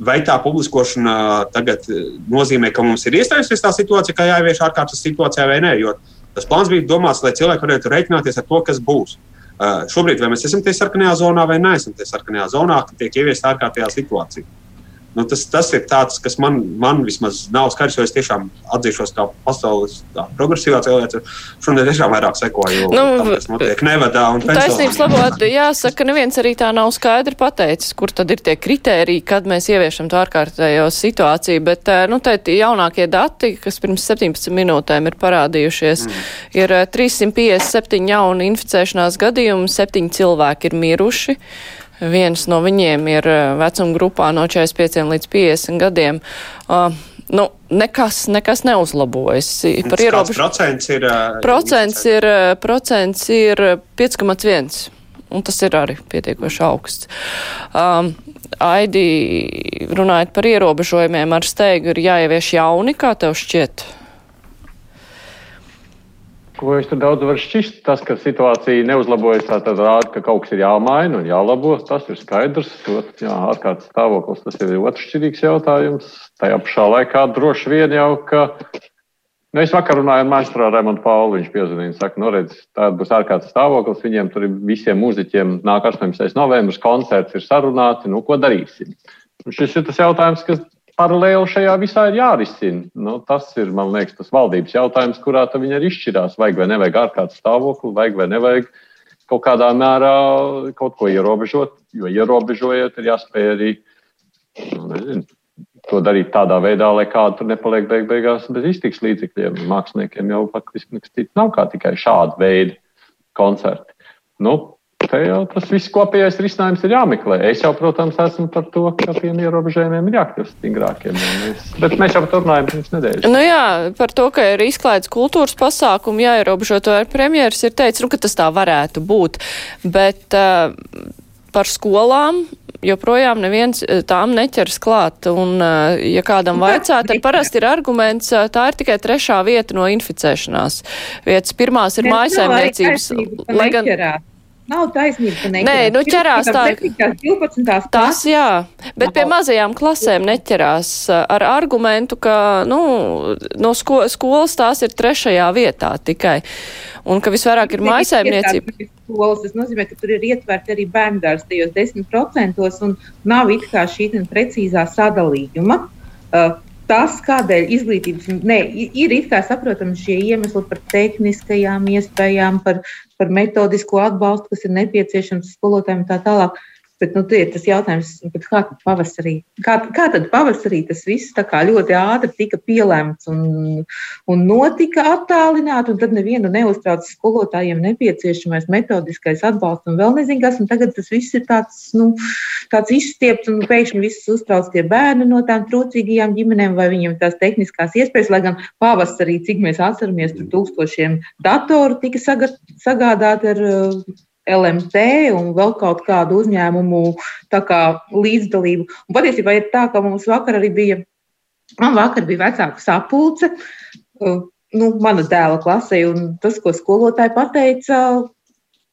vai tā publiskošana tagad nozīmē, ka mums ir iestājusies tā situācija, ka jāievieš ārkārtas situācijā vai nē. Jo tas plāns bija domāts, lai cilvēki varētu rēķināties ar to, kas būs. Uh, šobrīd, vai mēs esam tie sarkanajā zonā vai neesam tie sarkanajā zonā, tiek ieviesta ārkārtējā situācija. Nu, tas, tas ir tāds, kas man, man vismaz nav skaidrs, jo es tiešām atzīšos, kā pasaules tā, progresīvā cilvēce. Šodien tiešām vairāk sekoju, nu, tam, kas notiek Nevadā un Taisnības labot, jāsaka, neviens arī tā nav skaidri pateicis, kur tad ir tie kritēriji, kad mēs ieviešam to ārkārtējo situāciju, bet, nu, te jaunākie dati, kas pirms 17 minūtēm ir parādījušies, mm. ir 357 jauni inficēšanās gadījumi, 7 cilvēki ir miruši. Viens no viņiem ir eh, vecuma grupā no 45 līdz 50 gadiem. Uh, nu, nekas, nekas neuzlabojas. Par ierobežu... Procents ir. Uh, procents ir, procents ir 5,1. Un tas ir arī pietiekoši augsts. Um, Aidi, runājot par ierobežojumiem ar steigu, ir jāievieš jauni, kā tev šķiet? Ko es tur daudz varu šķist? Tas, ka situācija neuzlabojas, tā rāda, ka kaut kas ir jāmaina un jālabo. Tas ir skaidrs. Ārkārtas stāvoklis tas ir otršķirīgs jautājums. Tajā pašā laikā droši vien jau, ka. Nu, es vakar runāju ar maģistrā Raimondu Pauli. Viņš piezvanīja, saka, nu, redz, tāda būs ārkārtas stāvoklis. Viņiem tur ir visiem mūziķiem nāk 18. novembris, koncerts ir sarunāti. Nu, ko darīsim? Un šis ir tas jautājums, kas paralēli šajā visā ir jārisina. Nu, tas ir, man liekas, tas valdības jautājums, kurā viņi arī izšķirās, vajag vai nevajag ārkārtas stāvokli, vajag vai nevajag kaut kādā mērā kaut ko ierobežot, jo ierobežojot, ir jāspēj arī nu, nezinu, to darīt tādā veidā, lai kādu tur nepaliek beig beigās bez iztiks līdzekļiem. Māksliniekiem jau faktiski nekas cits nav kā tikai šāda veida koncerti. Nu, te jau tas viss kopējais risinājums ir jāmeklē. Es jau, protams, esmu par to, ka tiem ierobežojumiem ir jākļūst stingrākiem. Mēs, bet mēs jau par to runājam pirms nedēļas. Nu jā, par to, ka ir izklaides kultūras pasākumi jāierobežo, to ar premjeras ir teicis, nu, ka tas tā varētu būt. Bet uh, par skolām joprojām neviens uh, tām neķers klāt. Un, uh, ja kādam vajadzētu, tad parasti ir arguments, tā ir tikai trešā vieta no inficēšanās vietas. Pirmās ir mājasēmniecības. Lai gan. Nav taisnība, ka neķerās. Nē, nu ķerās tā. 12. Tas, jā, bet Nav. pie mazajām klasēm neķerās ar argumentu, ka, nu, no sko skolas tās ir trešajā vietā tikai. Un ka visvairāk ir mājasēmniecība. Skolas, tas nozīmē, ka tur ir ietverti arī bērndārs tajos 10% un nav it kā šī precīzā sadalījuma. Uh, tas, kādēļ izglītības, ne, ir it kā saprotami šie iemesli par tehniskajām iespējām, par, par metodisko atbalstu, kas ir nepieciešams skolotājiem un tā tālāk. Bet nu, ir tas jautājums, kā tad pavasarī, kā, kā tad pavasarī tas viss ļoti ātri tika pielēmts un, un notika attālināti, un tad nevienu neuztrauc skolotājiem nepieciešamais metodiskais atbalsts un vēl nezinu kas, tagad tas viss ir tāds, nu, tāds izstiepts un pēkšņi viss uztrauc tie bērni no tām trūcīgajām ģimenēm vai viņiem tās tehniskās iespējas, lai gan pavasarī, cik mēs atceramies, tur tūkstošiem datoru tika sagādāti ar LMT un vēl kaut kādu uzņēmumu kā, līdzdalību. Un patiesībā ir tā, ka mums vakar arī bija, man vakar bija vecāku sapulce, uh, nu, mana dēla klasē, un tas, ko skolotāji pateica,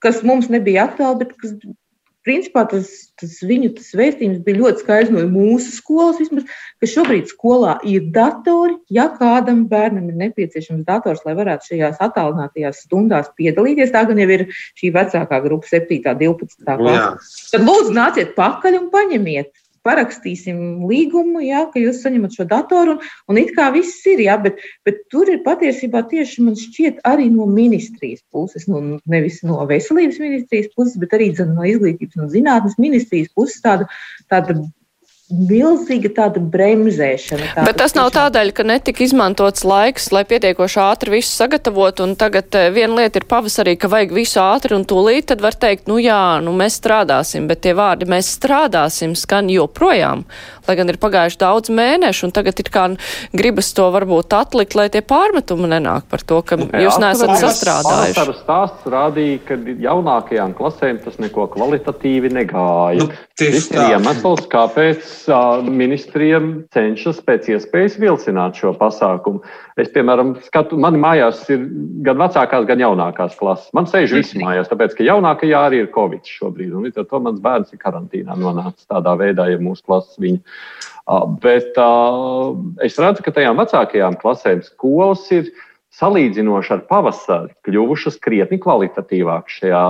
kas mums nebija aktuāli, bet kas principā tas, tas viņu tas vēstījums bija ļoti skaidrs no mūsu skolas, vismaz, ka šobrīd skolā ir datori. Ja kādam bērnam ir nepieciešams dators, lai varētu šajās attālinātajās stundās piedalīties, tā gan jau ir šī vecākā grupa, 7. un 12. klase, tad lūdzu nāciet pakaļ un paņemiet parakstīsim līgumu, jā, ka jūs saņemat šo datoru, un, un it kā viss ir, jā, bet, bet tur ir patiesībā tieši man šķiet arī no ministrijas puses, no, nevis no veselības ministrijas puses, bet arī no izglītības un zinātnes ministrijas puses tāda, tāda milzīga tāda bremzēšana. Tāda Bet tas nav tādēļ, ka netika izmantots laiks, lai pietiekoši ātri visu sagatavotu, un tagad eh, viena lieta ir pavasarī, ka vajag visu ātri un tūlīt, tad var teikt, nu jā, nu mēs strādāsim, bet tie vārdi mēs strādāsim skan joprojām, lai gan ir pagājuši daudz mēnešu, un tagad ir kā gribas to varbūt atlikt, lai tie pārmetumi nenāk par to, ka jūs neesat sastrādājuši. Tas stāsts rādīja, ka jaunākajām klasēm tas neko kvalitatīvi negāja. Nu, Šis ir iemesls, kāpēc ministriem cenšas pēc iespējas vilcināt šo pasākumu. Es, piemēram, skatu, man mājās ir gan vecākās, gan jaunākās klases. Man sēž visi mājās, tāpēc, ka jaunākajā arī ir covid šobrīd. Un līdz ar to mans bērns ir karantīnā nonācis tādā veidā, ja mūsu klases viņa. Bet es redzu, ka tajām vecākajām klasēm skolas ir salīdzinoši ar pavasari kļuvušas krietni kvalitatīvākas šajā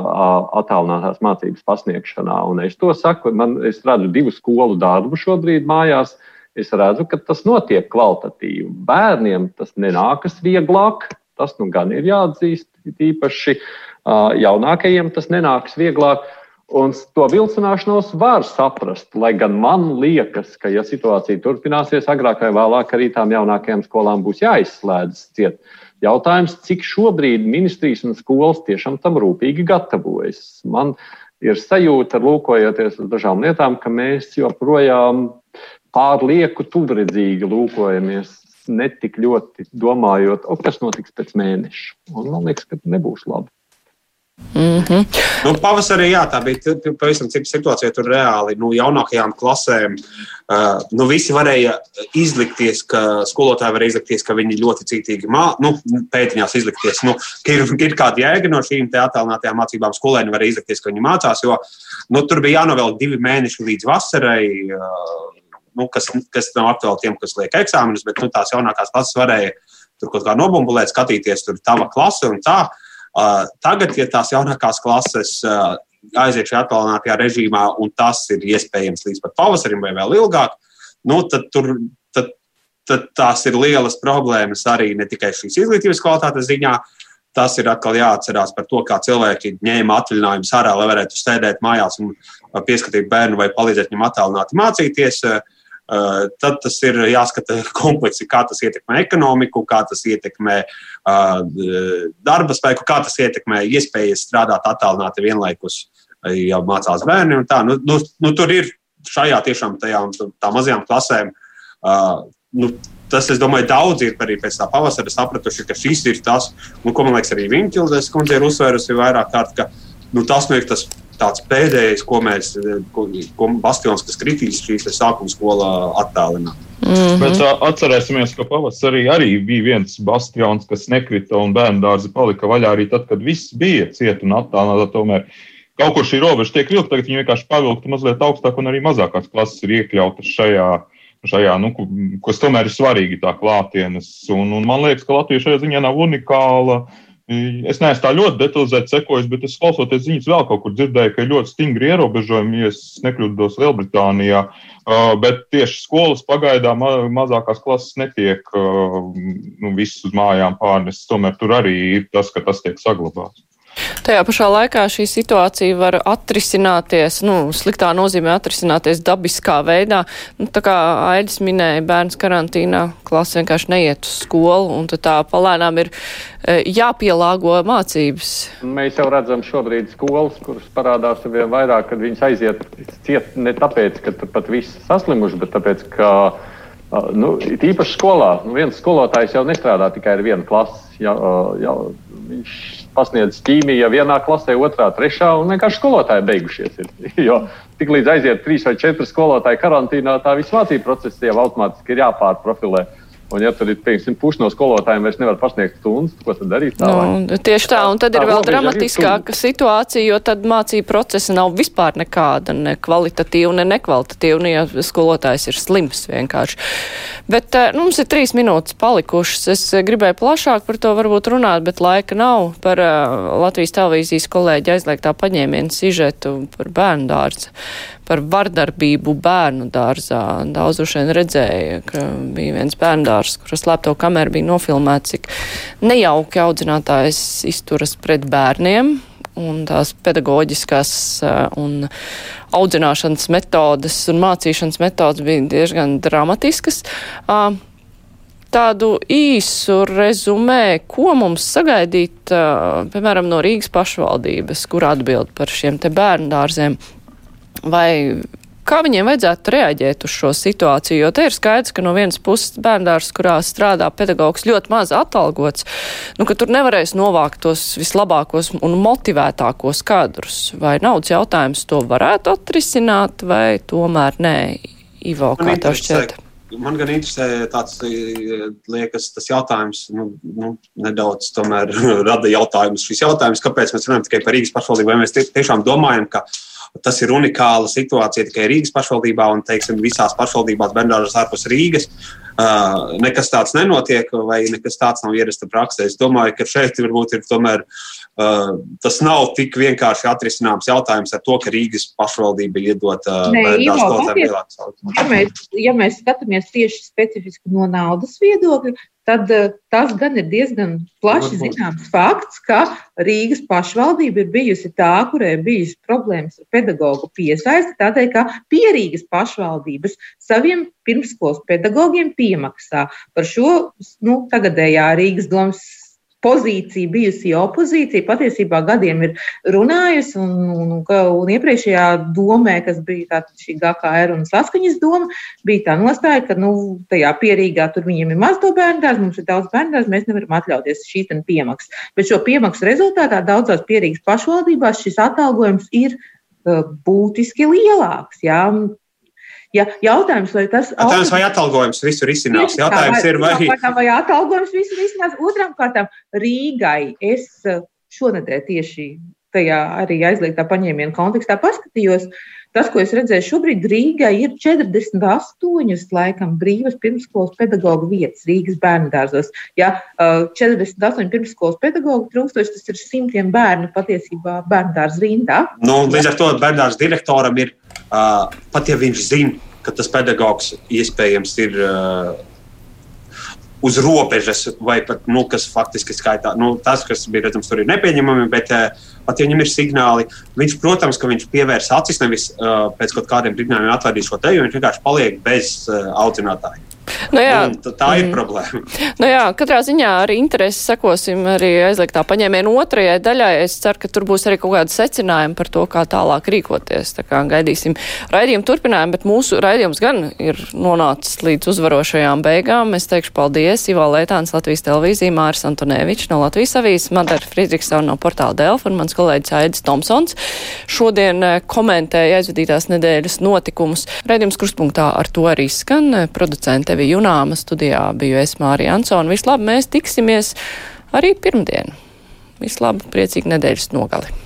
attālinātās mācības pasniegšanā. Un es to saku, man es redzu divu skolu darbu šobrīd mājās. Es redzu, ka tas notiek kvalitatīvi. Bērniem tas nenākas vieglāk, tas nu gan ir jāatzīst. Īpaši jaunākajiem tas nenāks vieglāk. Un to vilcināšanos var saprast, lai gan man liekas, ka, ja situācija turpināsies, agrāk vai vēlāk arī tām jaunākajām skolām būs jāizslēdz ciet. Jautājums, cik šobrīd ministrijas un skolas tiešām tam rūpīgi gatavojas. Man ir sajūta, lūkojoties uz dažām lietām, ka mēs joprojām pārlieku tuvredzīgi lūkojamies, netik ļoti domājot, o, kas notiks pēc mēneša. Un man liekas, ka nebūs labi. Mm -hmm. nu, pavasarī jā, tā bija pavisam cita situācija. Tur reāli nu, jaunākajām klasēm uh, nu, visi varēja izlikties, ka skolotāji var izlikties, ka viņi ļoti cītīgi mā, nu, pētiņās izlikties. Nu, ir, ir kāda jēga no šīm attēlinātajām mācībām. Skolēni var izlikties, ka viņi mācās, jo nu, tur bija jānovēl divi mēneši līdz vasarai. Uh, nu, kas, kas nav aktuāli tiem, kas liek eksāmenus, bet nu, tās jaunākās klases varēja tur kaut kā nobumbulēt, skatīties, tur ir tava klase un tā. Uh, Tagad, ja tās jaunākās klases aiziet šajā attālinātajā režīmā, un tas ir iespējams līdz pat pavasarim vai vēl ilgāk, nu, tad, tur, tad, tad tās ir lielas problēmas arī ne tikai šīs izglītības kvalitātes ziņā. Tas ir atkal jāatcerās par to, kā cilvēki ņēma atvaļinājumus ārā, lai varētu sēdēt mājās un pieskatīt bērnu vai palīdzēt viņam attālināti mācīties. Uh, tad tas ir jāskata kompleksi, kā tas ietekmē ekonomiku, kā tas ietekmē eh, darba spēku, kā tas ietekmē iespējas strādāt attālināti vienlaikus, eh, ja mācās bērni. Nu, nu, nu, tur ir šajā tiešām tajām mazajām klasēm. Nu, tas, es domāju, daudzi ir arī pēc tā pavasara sapratuši, ka šis ir tas, nu, ko man liekas, arī Viņķildes kundze ir uzsvērusi vairāk kārt, ka nu, tas nu ir tas tāds pēdējais, ko mēs, ko, ko bastions, kas kritīs šīs sākuma skolā attālināt. Mm -hmm. Bet atcerēsimies, ka pavasarī arī bija viens bastions, kas nekrita un bērnu dārzi palika vaļā arī tad, kad viss bija ciet un attālināta. Tomēr kaut kur šī robeža tiek vilkta, tagad viņi vienkārši pavilkta mazliet augstāk un arī mazākās klases ir iekļautas šajā. Šajā, nu, kas tomēr ir svarīgi, tā klātienes. Un, un man liekas, ka Latvija šajā ziņā nav unikāla. Uh, Es neesmu tā ļoti detalizēti sekojis, bet es klausoties ziņas vēl kaut kur dzirdēju, ka ir ļoti stingri ierobežojumi, ja es nekļūdos Lielbritānijā. Uh, bet tieši skolas pagaidām mazākās klases netiek uh, nu, visus uz mājām pārnests. Tomēr tur arī ir tas, ka tas tiek saglabāts. Tajā pašā laikā šī situācija var atrisināties, nu, sliktā nozīmē atrisināties dabiskā veidā. Nu, tā kā Aidis minēja, bērns karantīnā klasa vienkārši neiet uz skolu, un tā palēnām ir e, jāpielāgo mācības. Mēs jau redzam šobrīd skolas, kuras parādās ar vien vairāk, kad viņas aiziet ciet ne tāpēc, ka tur pat viss saslimuši, bet tāpēc, ka Nu, Tīpaši skolā. Nu, viens skolotājs jau nestrādā tikai ar vienu klasi. Ja, ja, viņš pasniedz ķīmiju vienā klasē, otrā, trešā, un vienkārši skolotāji beigušies. Ir. Jo tiklīdz aiziet trīs vai četri skolotāji karantīnā, tā viss mācību process jau automātiski ir jāpārprofilē. Un, ja tur ir piemēram pusi no skolotājiem, vairs nevar pasniegt stundas, ko tad darīt? Tā, nu, tieši tā, un tad tā, ir vēl dramatiskāka situācija, jo tad mācību procesa nav vispār nekāda, ne kvalitatīva, ne nekvalitatīva, nu, ja skolotājs ir slims vienkārši. Bet eh, nu, mums ir trīs minūtes palikušas. Es gribēju plašāk par to varbūt runāt, bet laika nav par uh, Latvijas televīzijas kolēģi aizliegtā paņēmienu sižetu par bērnu dārzu par vardarbību bērnu dārzā. Daudz droši vien redzēja, ka bija viens bērnu dārzs, kuras slēpto kameru bija nofilmēts, cik nejauki audzinātājs izturas pret bērniem. Un tās pedagoģiskās un audzināšanas metodas un mācīšanas metodas bija diezgan dramatiskas. Tādu īsu rezumē, ko mums sagaidīt, piemēram, no Rīgas pašvaldības, kur atbild par šiem te bērnu dārziem, vai kā viņiem vajadzētu reaģēt uz šo situāciju, jo te ir skaidrs, ka no vienas puses bērndārs, kurā strādā pedagogs ļoti maz atalgots, nu, ka tur nevarēs novākt tos vislabākos un motivētākos kadrus. Vai naudas jautājums to varētu atrisināt, vai tomēr nē? Ivo, kā tev šķiet? Man gan interesē tāds, liekas, tas jautājums, nu, nu, nedaudz tomēr rada jautājumus. Šis jautājums, kāpēc mēs runājam tikai par Rīgas pašvaldību, vai mēs tiešām domājam, ka Tas ir unikāla situācija tikai Rīgas pašvaldībā un, teiksim, visās pašvaldībās, bērnās ārpus Rīgas. uh, nekas tāds nenotiek, vai nekas tāds nav ierasta praksē. Es domāju, ka šeit varbūt ir tomēr uh, tas nav tik vienkārši atrisināms jautājums ar to, ka Rīgas pašvaldība iedot uh, bērnu skolotājiem lielākas automātus. Ja mēs, ja mēs skatāmies tieši specifiski no naudas viedokļa, tad uh, tas gan ir diezgan plaši zināms fakts, ka Rīgas pašvaldība ir bijusi tā, kurai ir bijusi problēmas ar pedagoģu piesaisti, tādēļ, ka pierīgas pašvaldības saviem pirmskolas pedagogiem piemaksā. Par šo nu, tagadējā Rīgas domas pozīcija, bijusi opozīcija, patiesībā gadiem ir runājusi. Un, un, un, iepriekšējā domē, kas bija šī GKR un saskaņas doma, bija tā nostāja, ka nu, tajā pierīgā tur viņiem ir maz to bērnu dārzu, mums ir daudz bērnu dārzu, mēs nevaram atļauties šīs piemaksas. Bet šo piemaksu rezultātā daudzās pierīgas pašvaldībās šis atalgojums ir uh, būtiski lielāks. Jā. Ja, jautājums, vai tas jautājums, vai atalgojums visu risinās? Jautājums ir, vai, vai atalgojums visu risinās? Otrām kārtām, Rīgai es eh, šonadēļ tieši tajā arī aizliegtā paņēmiena kontekstā paskatījos. Tas, ko es redzēju šobrīd, Rīgai ir 48 laikam brīvas pirmskolas pedagoģa vietas Rīgas bērnu dārzos. Ja 48 eh, pirmskolas pedagoģi trūkstoši, tas ir simtiem bērnu patiesībā bērnu dārza rindā. Nu, līdz ar to bērnu dārza direktoram ir pat ja viņš zina, ka tas pedagogs iespējams ir uh, uz robežas, vai pat nu, kas faktiski skaitā, nu, tas, kas bija redzams, tur ir nepieņemami, bet uh, pat ja viņam ir signāli, viņš, protams, ka viņš pievērs acis nevis uh, pēc kaut kādiem brīdinājumiem atvērdīs šo teju, viņš vienkārši paliek bez uh, audzinātāja. Nu, jā, un tā ir mm. problēma. Nu, jā, katrā ziņā ar interesi sekosim arī aizliegtā paņēmiena otrajai daļai. Es ceru, ka tur būs arī kaut kāda secinājuma par to, kā tālāk rīkoties. Tā kā gaidīsim raidījumu turpinājumu, bet mūsu raidījums gan ir nonācis līdz uzvarošajām beigām. Es teikšu paldies Ivo Lētāns, Latvijas televīzija, Māris Antonevičs no Latvijas avīzes, Madara Friedrichsona no portāla Delfa un mans kolēģis Aidis Tomsons. Šodien eh, komentēja aizvadītās nedēļas notikumus. Raidījums kruspunktā ar to arī skan. Producente Evija Junāma studijā biju es Mārija Ansona. Vislabāk mēs tiksimies arī pirmdien. Vislabāk, priecīgi nedēļas nogali.